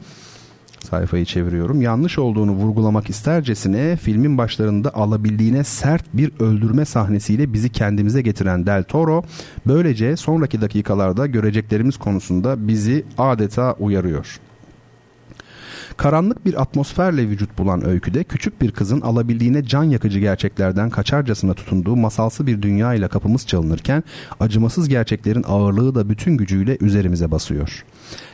sayfayı çeviriyorum. Yanlış olduğunu vurgulamak istercesine filmin başlarında alabildiğine sert bir öldürme sahnesiyle bizi kendimize getiren Del Toro böylece sonraki dakikalarda göreceklerimiz konusunda bizi adeta uyarıyor. Karanlık bir atmosferle vücut bulan öyküde küçük bir kızın alabildiğine can yakıcı gerçeklerden kaçarcasına tutunduğu masalsı bir dünya ile kapımız çalınırken acımasız gerçeklerin ağırlığı da bütün gücüyle üzerimize basıyor.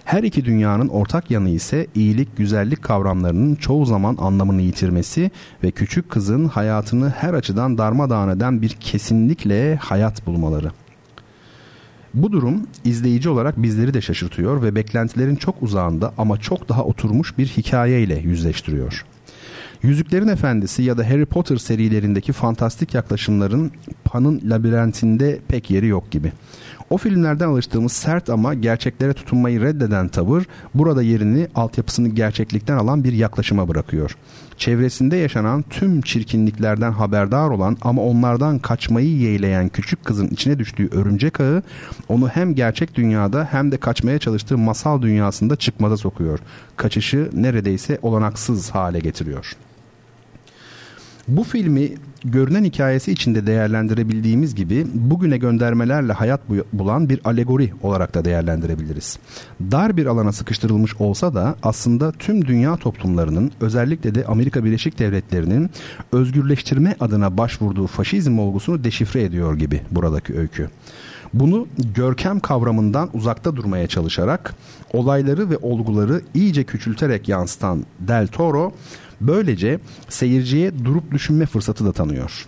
Her iki dünyanın ortak yanı ise iyilik, güzellik kavramlarının çoğu zaman anlamını yitirmesi ve küçük kızın hayatını her açıdan darmadağın eden bir kesinlikle hayat bulmaları. Bu durum izleyici olarak bizleri de şaşırtıyor ve beklentilerin çok uzağında ama çok daha oturmuş bir hikayeyle yüzleştiriyor. Yüzüklerin Efendisi ya da Harry Potter serilerindeki fantastik yaklaşımların Pan'ın labirentinde pek yeri yok gibi. O filmlerden alıştığımız sert ama gerçeklere tutunmayı reddeden tavır burada yerini altyapısını gerçeklikten alan bir yaklaşıma bırakıyor. Çevresinde yaşanan tüm çirkinliklerden haberdar olan ama onlardan kaçmayı yeğleyen küçük kızın içine düştüğü örümcek ağı onu hem gerçek dünyada hem de kaçmaya çalıştığı masal dünyasında çıkmaza sokuyor. Kaçışı neredeyse olanaksız hale getiriyor. Bu filmi görünen hikayesi içinde değerlendirebildiğimiz gibi bugüne göndermelerle hayat bulan bir alegori olarak da değerlendirebiliriz. Dar bir alana sıkıştırılmış olsa da aslında tüm dünya toplumlarının özellikle de Amerika Birleşik Devletleri'nin özgürleştirme adına başvurduğu faşizm olgusunu deşifre ediyor gibi buradaki öykü. Bunu görkem kavramından uzakta durmaya çalışarak olayları ve olguları iyice küçülterek yansıtan Del Toro böylece seyirciye durup düşünme fırsatı da tanıyor.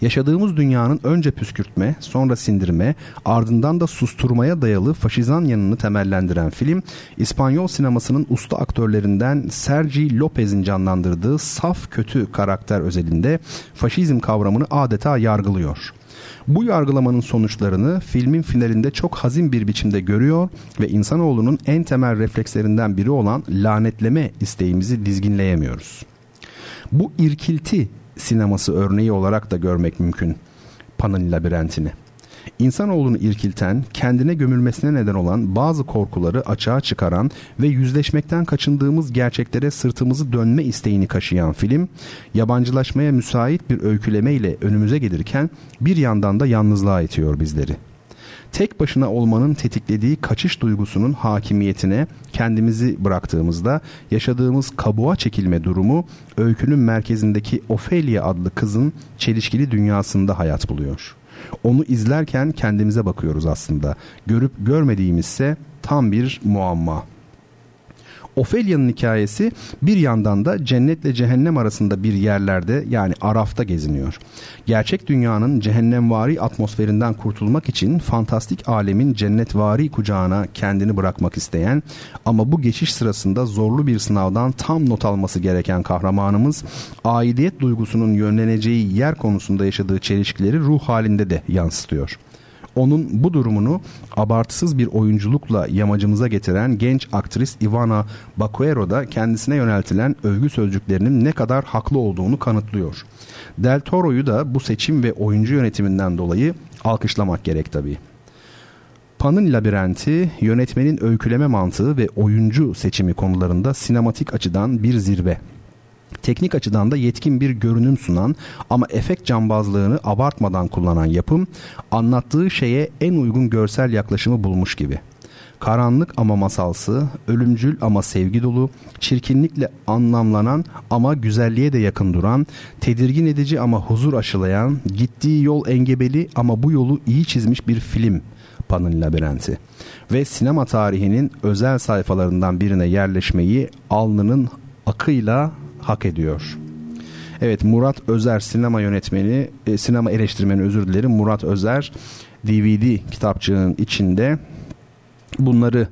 Yaşadığımız dünyanın önce püskürtme, sonra sindirme, ardından da susturmaya dayalı faşizan yanını temellendiren film, İspanyol sinemasının usta aktörlerinden Sergi Lopez'in canlandırdığı saf kötü karakter özelinde faşizm kavramını adeta yargılıyor. Bu yargılamanın sonuçlarını filmin finalinde çok hazin bir biçimde görüyor ve insanoğlunun en temel reflekslerinden biri olan lanetleme isteğimizi dizginleyemiyoruz. Bu irkilti sineması örneği olarak da görmek mümkün Pan'ın labirentini. İnsanoğlunu irkilten, kendine gömülmesine neden olan bazı korkuları açığa çıkaran ve yüzleşmekten kaçındığımız gerçeklere sırtımızı dönme isteğini kaşıyan film, yabancılaşmaya müsait bir öyküleme ile önümüze gelirken bir yandan da yalnızlığa itiyor bizleri tek başına olmanın tetiklediği kaçış duygusunun hakimiyetine kendimizi bıraktığımızda yaşadığımız kabuğa çekilme durumu öykünün merkezindeki Ophelia adlı kızın çelişkili dünyasında hayat buluyor. Onu izlerken kendimize bakıyoruz aslında. Görüp görmediğimizse tam bir muamma. Ophelia'nın hikayesi bir yandan da cennetle cehennem arasında bir yerlerde yani Araf'ta geziniyor. Gerçek dünyanın cehennemvari atmosferinden kurtulmak için fantastik alemin cennetvari kucağına kendini bırakmak isteyen ama bu geçiş sırasında zorlu bir sınavdan tam not alması gereken kahramanımız aidiyet duygusunun yönleneceği yer konusunda yaşadığı çelişkileri ruh halinde de yansıtıyor onun bu durumunu abartısız bir oyunculukla yamacımıza getiren genç aktris Ivana Baquero da kendisine yöneltilen övgü sözcüklerinin ne kadar haklı olduğunu kanıtlıyor. Del Toro'yu da bu seçim ve oyuncu yönetiminden dolayı alkışlamak gerek tabii. Pan'ın labirenti, yönetmenin öyküleme mantığı ve oyuncu seçimi konularında sinematik açıdan bir zirve teknik açıdan da yetkin bir görünüm sunan ama efekt cambazlığını abartmadan kullanan yapım anlattığı şeye en uygun görsel yaklaşımı bulmuş gibi. Karanlık ama masalsı, ölümcül ama sevgi dolu, çirkinlikle anlamlanan ama güzelliğe de yakın duran, tedirgin edici ama huzur aşılayan, gittiği yol engebeli ama bu yolu iyi çizmiş bir film Pan'ın labirenti. Ve sinema tarihinin özel sayfalarından birine yerleşmeyi alnının akıyla hak ediyor. Evet Murat Özer sinema yönetmeni, e, sinema eleştirmeni özür dilerim. Murat Özer DVD kitapçığının içinde bunları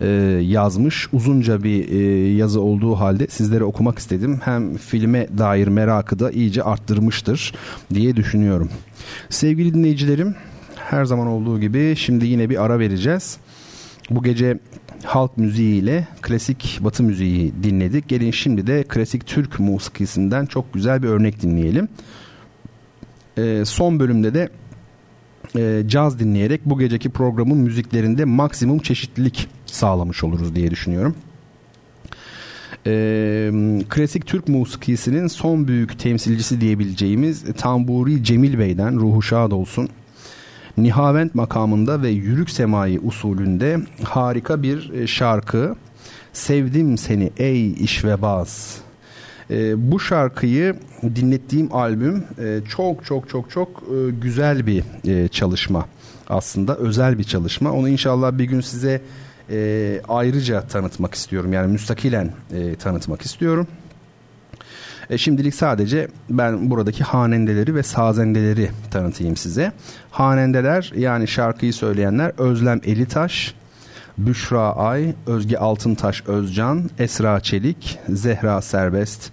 e, yazmış. Uzunca bir e, yazı olduğu halde sizlere okumak istedim. Hem filme dair merakı da iyice arttırmıştır diye düşünüyorum. Sevgili dinleyicilerim her zaman olduğu gibi şimdi yine bir ara vereceğiz. Bu gece halk müziğiyle klasik batı müziği dinledik. Gelin şimdi de klasik Türk musikisinden çok güzel bir örnek dinleyelim. Ee, son bölümde de e, caz dinleyerek bu geceki programın müziklerinde maksimum çeşitlilik sağlamış oluruz diye düşünüyorum. Ee, klasik Türk musikisinin son büyük temsilcisi diyebileceğimiz Tamburi Cemil Bey'den ruhu şad olsun Nihavent makamında ve yürük semai usulünde harika bir e, şarkı. Sevdim seni ey işvebaz. E, bu şarkıyı dinlettiğim albüm e, çok çok çok çok e, güzel bir e, çalışma aslında özel bir çalışma. Onu inşallah bir gün size e, ayrıca tanıtmak istiyorum yani müstakilen e, tanıtmak istiyorum. E, şimdilik sadece ben buradaki hanendeleri ve sazendeleri tanıtayım size. Hanendeler yani şarkıyı söyleyenler Özlem Elitaş, Büşra Ay, Özge Altıntaş Özcan, Esra Çelik, Zehra Serbest.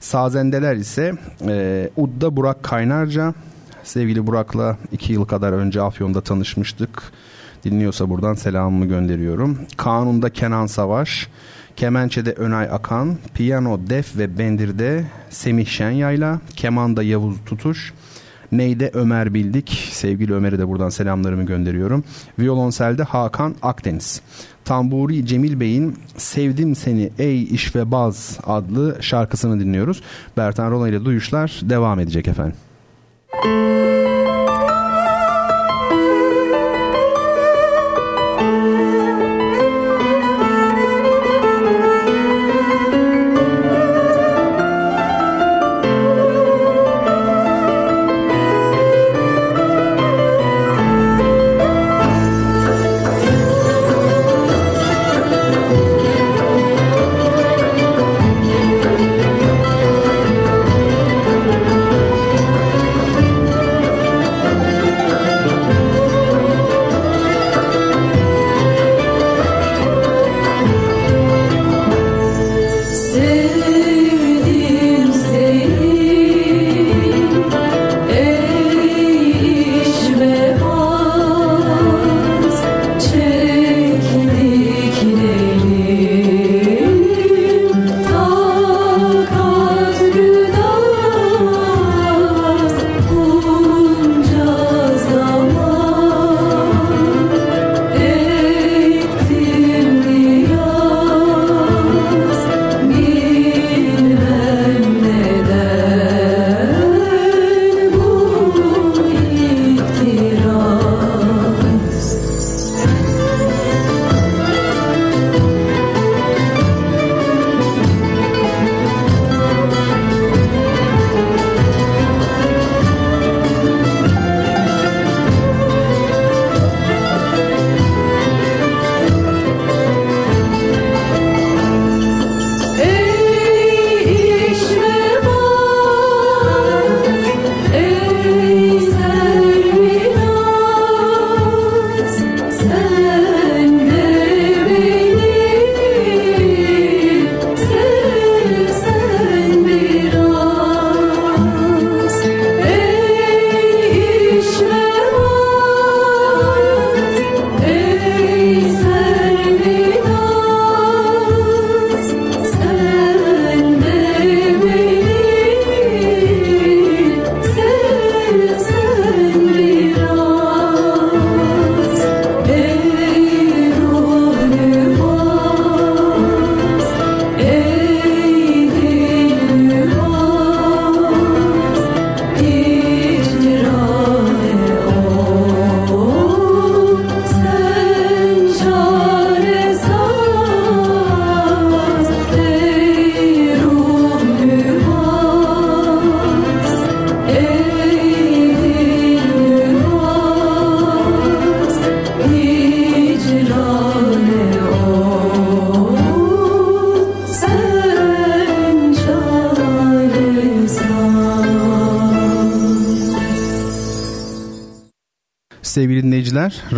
Sazendeler ise e, Udda Burak Kaynarca. Sevgili Burak'la iki yıl kadar önce Afyon'da tanışmıştık. Dinliyorsa buradan selamımı gönderiyorum. Kanun'da Kenan Savaş, Kemençe'de Önay Akan, piyano, def ve bendirde Semih Şenyayla, kemanda Yavuz Tutuş, Neyde Ömer Bildik. Sevgili Ömer'e de buradan selamlarımı gönderiyorum. Violonselde Hakan Akdeniz. Tamburi Cemil Bey'in Sevdim Seni Ey İş ve Baz adlı şarkısını dinliyoruz. Bertan Rona ile duyuşlar devam edecek efendim.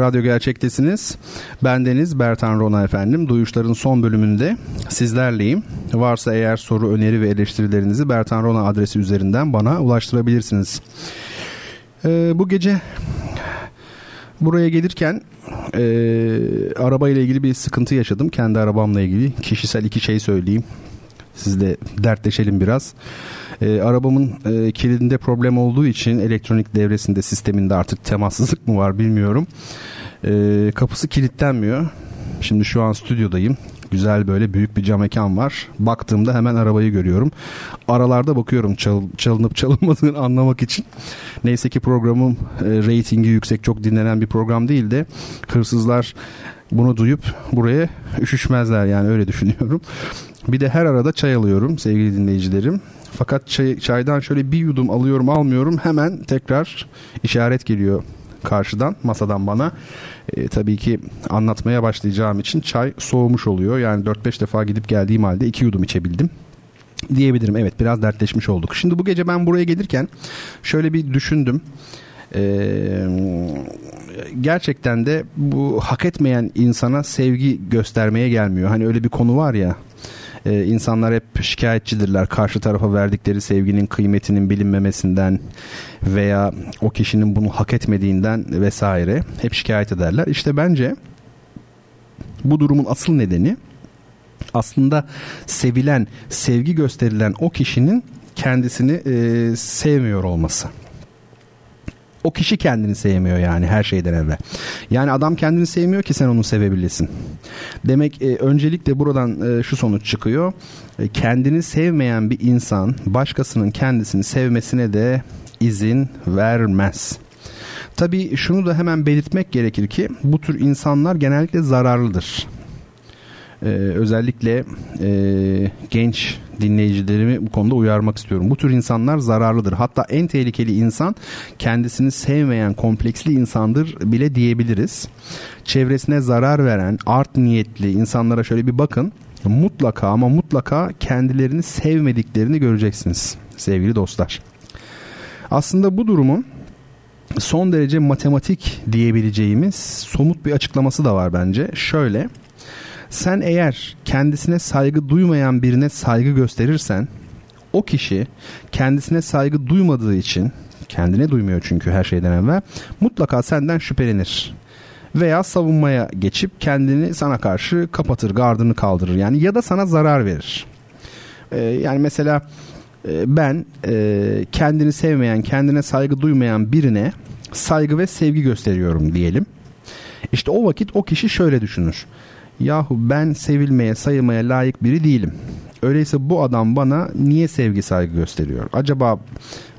Radyo Gerçek'tesiniz. Bendeniz Bertan Rona efendim. Duyuşların son bölümünde sizlerleyim. Varsa eğer soru, öneri ve eleştirilerinizi Bertan Rona adresi üzerinden bana ulaştırabilirsiniz. Ee, bu gece buraya gelirken e, arabayla ilgili bir sıkıntı yaşadım. Kendi arabamla ilgili. Kişisel iki şey söyleyeyim. Sizle dertleşelim biraz. E, arabamın e, kilidinde problem olduğu için elektronik devresinde sisteminde artık temassızlık mı var bilmiyorum. E, kapısı kilitlenmiyor. Şimdi şu an stüdyodayım. Güzel böyle büyük bir cam mekan var. Baktığımda hemen arabayı görüyorum. Aralarda bakıyorum çal, çalınıp çalınmadığını anlamak için. Neyse ki programım e, reytingi yüksek çok dinlenen bir program değil de hırsızlar bunu duyup buraya üşüşmezler yani öyle düşünüyorum. Bir de her arada çay alıyorum sevgili dinleyicilerim. Fakat çay, çaydan şöyle bir yudum alıyorum almıyorum hemen tekrar işaret geliyor karşıdan masadan bana. E, tabii ki anlatmaya başlayacağım için çay soğumuş oluyor. Yani 4-5 defa gidip geldiğim halde 2 yudum içebildim diyebilirim. Evet biraz dertleşmiş olduk. Şimdi bu gece ben buraya gelirken şöyle bir düşündüm. Ee, gerçekten de bu hak etmeyen insana sevgi göstermeye gelmiyor. Hani öyle bir konu var ya ee, insanlar hep şikayetçidirler karşı tarafa verdikleri sevginin kıymetinin bilinmemesinden veya o kişinin bunu hak etmediğinden vesaire hep şikayet ederler. İşte bence bu durumun asıl nedeni aslında sevilen, sevgi gösterilen o kişinin kendisini e, sevmiyor olması. O kişi kendini sevmiyor yani her şeyden evvel. Yani adam kendini sevmiyor ki sen onu sevebilesin. Demek e, öncelikle buradan e, şu sonuç çıkıyor. E, kendini sevmeyen bir insan başkasının kendisini sevmesine de izin vermez. Tabii şunu da hemen belirtmek gerekir ki bu tür insanlar genellikle zararlıdır. Ee, özellikle e, genç dinleyicilerimi bu konuda uyarmak istiyorum. Bu tür insanlar zararlıdır. Hatta en tehlikeli insan kendisini sevmeyen kompleksli insandır bile diyebiliriz. Çevresine zarar veren art niyetli insanlara şöyle bir bakın. Mutlaka ama mutlaka kendilerini sevmediklerini göreceksiniz sevgili dostlar. Aslında bu durumun son derece matematik diyebileceğimiz somut bir açıklaması da var bence. Şöyle sen eğer kendisine saygı duymayan birine saygı gösterirsen o kişi kendisine saygı duymadığı için kendine duymuyor çünkü her şeyden evvel mutlaka senden şüphelenir veya savunmaya geçip kendini sana karşı kapatır, gardını kaldırır yani ya da sana zarar verir. Ee, yani mesela e, ben e, kendini sevmeyen, kendine saygı duymayan birine saygı ve sevgi gösteriyorum diyelim. İşte o vakit o kişi şöyle düşünür. Yahu ben sevilmeye, sayılmaya layık biri değilim. Öyleyse bu adam bana niye sevgi saygı gösteriyor? Acaba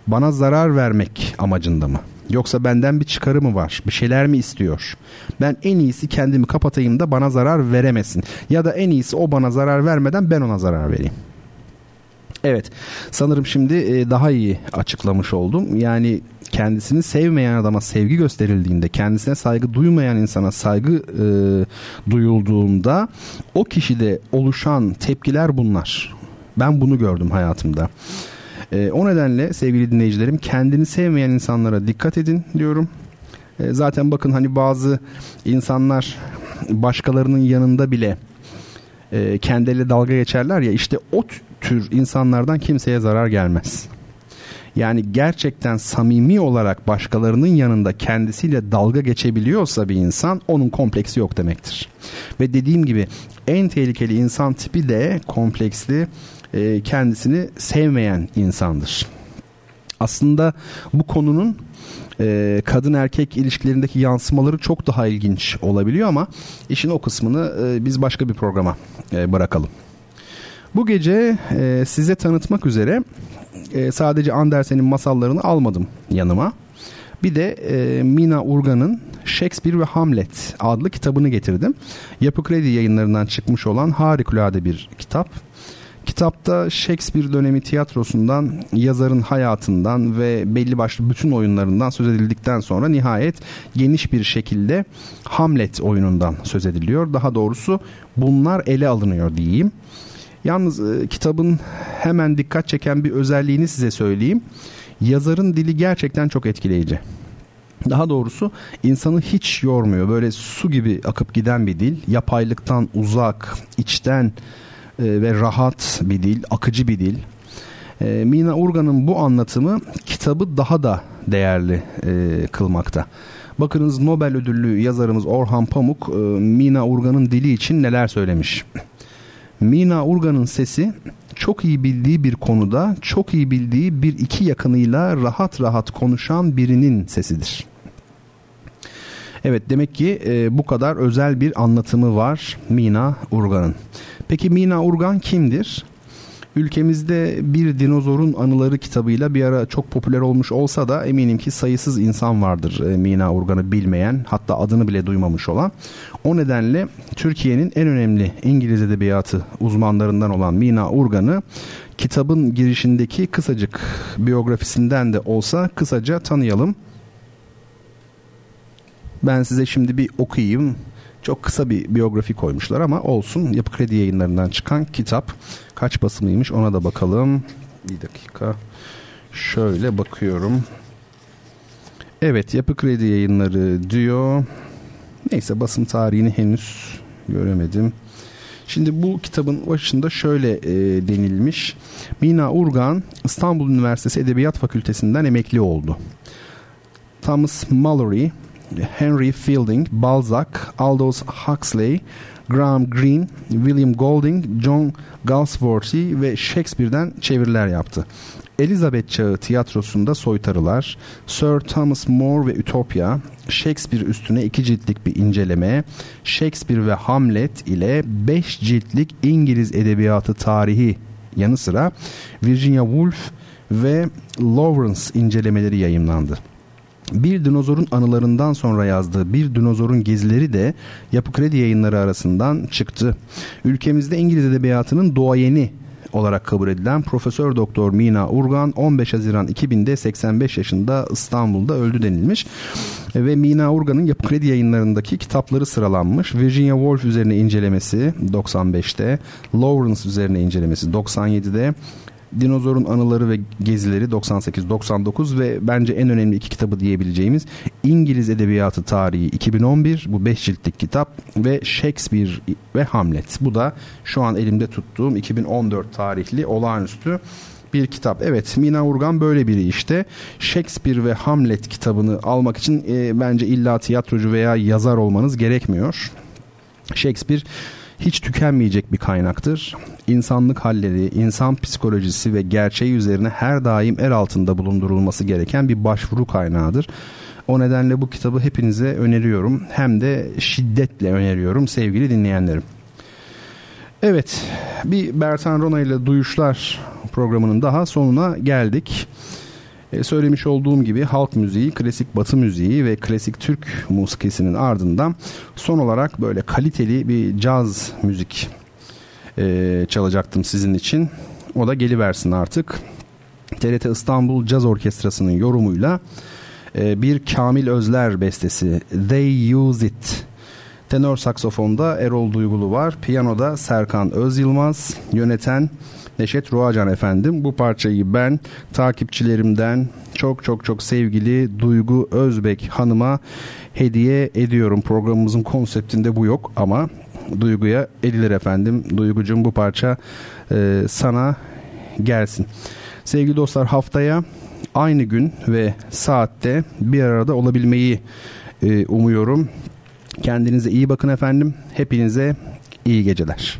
bana zarar vermek amacında mı? Yoksa benden bir çıkarı mı var? Bir şeyler mi istiyor? Ben en iyisi kendimi kapatayım da bana zarar veremesin. Ya da en iyisi o bana zarar vermeden ben ona zarar vereyim. Evet sanırım şimdi e, daha iyi açıklamış oldum. Yani kendisini sevmeyen adama sevgi gösterildiğinde, kendisine saygı duymayan insana saygı e, duyulduğunda o kişide oluşan tepkiler bunlar. Ben bunu gördüm hayatımda. E, o nedenle sevgili dinleyicilerim kendini sevmeyen insanlara dikkat edin diyorum. E, zaten bakın hani bazı insanlar başkalarının yanında bile e, kendileri dalga geçerler ya işte o tür insanlardan kimseye zarar gelmez. Yani gerçekten samimi olarak başkalarının yanında kendisiyle dalga geçebiliyorsa bir insan onun kompleksi yok demektir. Ve dediğim gibi en tehlikeli insan tipi de kompleksli e, kendisini sevmeyen insandır. Aslında bu konunun e, kadın erkek ilişkilerindeki yansımaları çok daha ilginç olabiliyor ama işin o kısmını e, biz başka bir programa bırakalım. Bu gece size tanıtmak üzere e, sadece Andersen'in masallarını almadım yanıma. Bir de e, Mina Urgan'ın Shakespeare ve Hamlet adlı kitabını getirdim. Yapı Kredi yayınlarından çıkmış olan harikulade bir kitap. Kitapta Shakespeare dönemi tiyatrosundan, yazarın hayatından ve belli başlı bütün oyunlarından söz edildikten sonra nihayet geniş bir şekilde Hamlet oyunundan söz ediliyor. Daha doğrusu bunlar ele alınıyor diyeyim. Yalnız e, kitabın hemen dikkat çeken bir özelliğini size söyleyeyim. Yazarın dili gerçekten çok etkileyici. Daha doğrusu insanı hiç yormuyor. Böyle su gibi akıp giden bir dil. Yapaylıktan uzak, içten e, ve rahat bir dil, akıcı bir dil. E, Mina Urgan'ın bu anlatımı kitabı daha da değerli e, kılmakta. Bakınız Nobel ödüllü yazarımız Orhan Pamuk e, Mina Urgan'ın dili için neler söylemiş. Mina Urgan'ın sesi çok iyi bildiği bir konuda çok iyi bildiği bir iki yakınıyla rahat rahat konuşan birinin sesidir. Evet demek ki e, bu kadar özel bir anlatımı var Mina Urgan'ın. Peki Mina Urgan kimdir? Ülkemizde bir dinozorun anıları kitabıyla bir ara çok popüler olmuş olsa da eminim ki sayısız insan vardır e, Mina Urgan'ı bilmeyen hatta adını bile duymamış olan. O nedenle Türkiye'nin en önemli İngiliz edebiyatı uzmanlarından olan Mina Urgan'ı kitabın girişindeki kısacık biyografisinden de olsa kısaca tanıyalım. Ben size şimdi bir okuyayım. Çok kısa bir biyografi koymuşlar ama olsun. Yapı Kredi yayınlarından çıkan kitap. Kaç basımıymış ona da bakalım. Bir dakika. Şöyle bakıyorum. Evet Yapı Kredi yayınları diyor. Neyse basım tarihini henüz göremedim. Şimdi bu kitabın başında şöyle e, denilmiş. Mina Urgan İstanbul Üniversitesi Edebiyat Fakültesinden emekli oldu. Thomas Mallory Henry Fielding, Balzac, Aldous Huxley, Graham Greene, William Golding, John Galsworthy ve Shakespeare'den çeviriler yaptı. Elizabeth Çağı tiyatrosunda Soytarılar, Sir Thomas More ve Ütopya, Shakespeare üstüne iki ciltlik bir inceleme, Shakespeare ve Hamlet ile beş ciltlik İngiliz edebiyatı tarihi yanı sıra Virginia Woolf ve Lawrence incelemeleri yayınlandı. Bir dinozorun anılarından sonra yazdığı Bir Dinozorun Gezileri de Yapı Kredi yayınları arasından çıktı. Ülkemizde İngiliz edebiyatının doğayeni olarak kabul edilen Profesör Doktor Mina Urgan 15 Haziran 2000'de 85 yaşında İstanbul'da öldü denilmiş. Ve Mina Urgan'ın Yapı Kredi yayınlarındaki kitapları sıralanmış. Virginia Woolf üzerine incelemesi 95'te, Lawrence üzerine incelemesi 97'de, Dinozorun Anıları ve Gezileri 98-99 ve bence en önemli iki kitabı diyebileceğimiz İngiliz Edebiyatı Tarihi 2011 bu 5 ciltlik kitap ve Shakespeare ve Hamlet. Bu da şu an elimde tuttuğum 2014 tarihli olağanüstü bir kitap. Evet Mina Urgan böyle biri işte. Shakespeare ve Hamlet kitabını almak için e, bence illa tiyatrocu veya yazar olmanız gerekmiyor. Shakespeare hiç tükenmeyecek bir kaynaktır. İnsanlık halleri, insan psikolojisi ve gerçeği üzerine her daim el altında bulundurulması gereken bir başvuru kaynağıdır. O nedenle bu kitabı hepinize öneriyorum. Hem de şiddetle öneriyorum sevgili dinleyenlerim. Evet, bir Bertan Rona ile Duyuşlar programının daha sonuna geldik. Ee, söylemiş olduğum gibi halk müziği, klasik batı müziği ve klasik Türk musikisinin ardından son olarak böyle kaliteli bir caz müzik e, çalacaktım sizin için. O da geliversin artık. TRT İstanbul Caz Orkestrası'nın yorumuyla e, bir Kamil Özler bestesi They Use It. Tenor saksofonda Erol Duygulu var. Piyanoda Serkan Öz. Yöneten Neşet Ruacan efendim. Bu parçayı ben takipçilerimden çok çok çok sevgili Duygu Özbek hanıma hediye ediyorum. Programımızın konseptinde bu yok ama Duygu'ya edilir efendim. Duygucum bu parça e, sana gelsin. Sevgili dostlar haftaya aynı gün ve saatte bir arada olabilmeyi e, umuyorum. Kendinize iyi bakın efendim. Hepinize iyi geceler.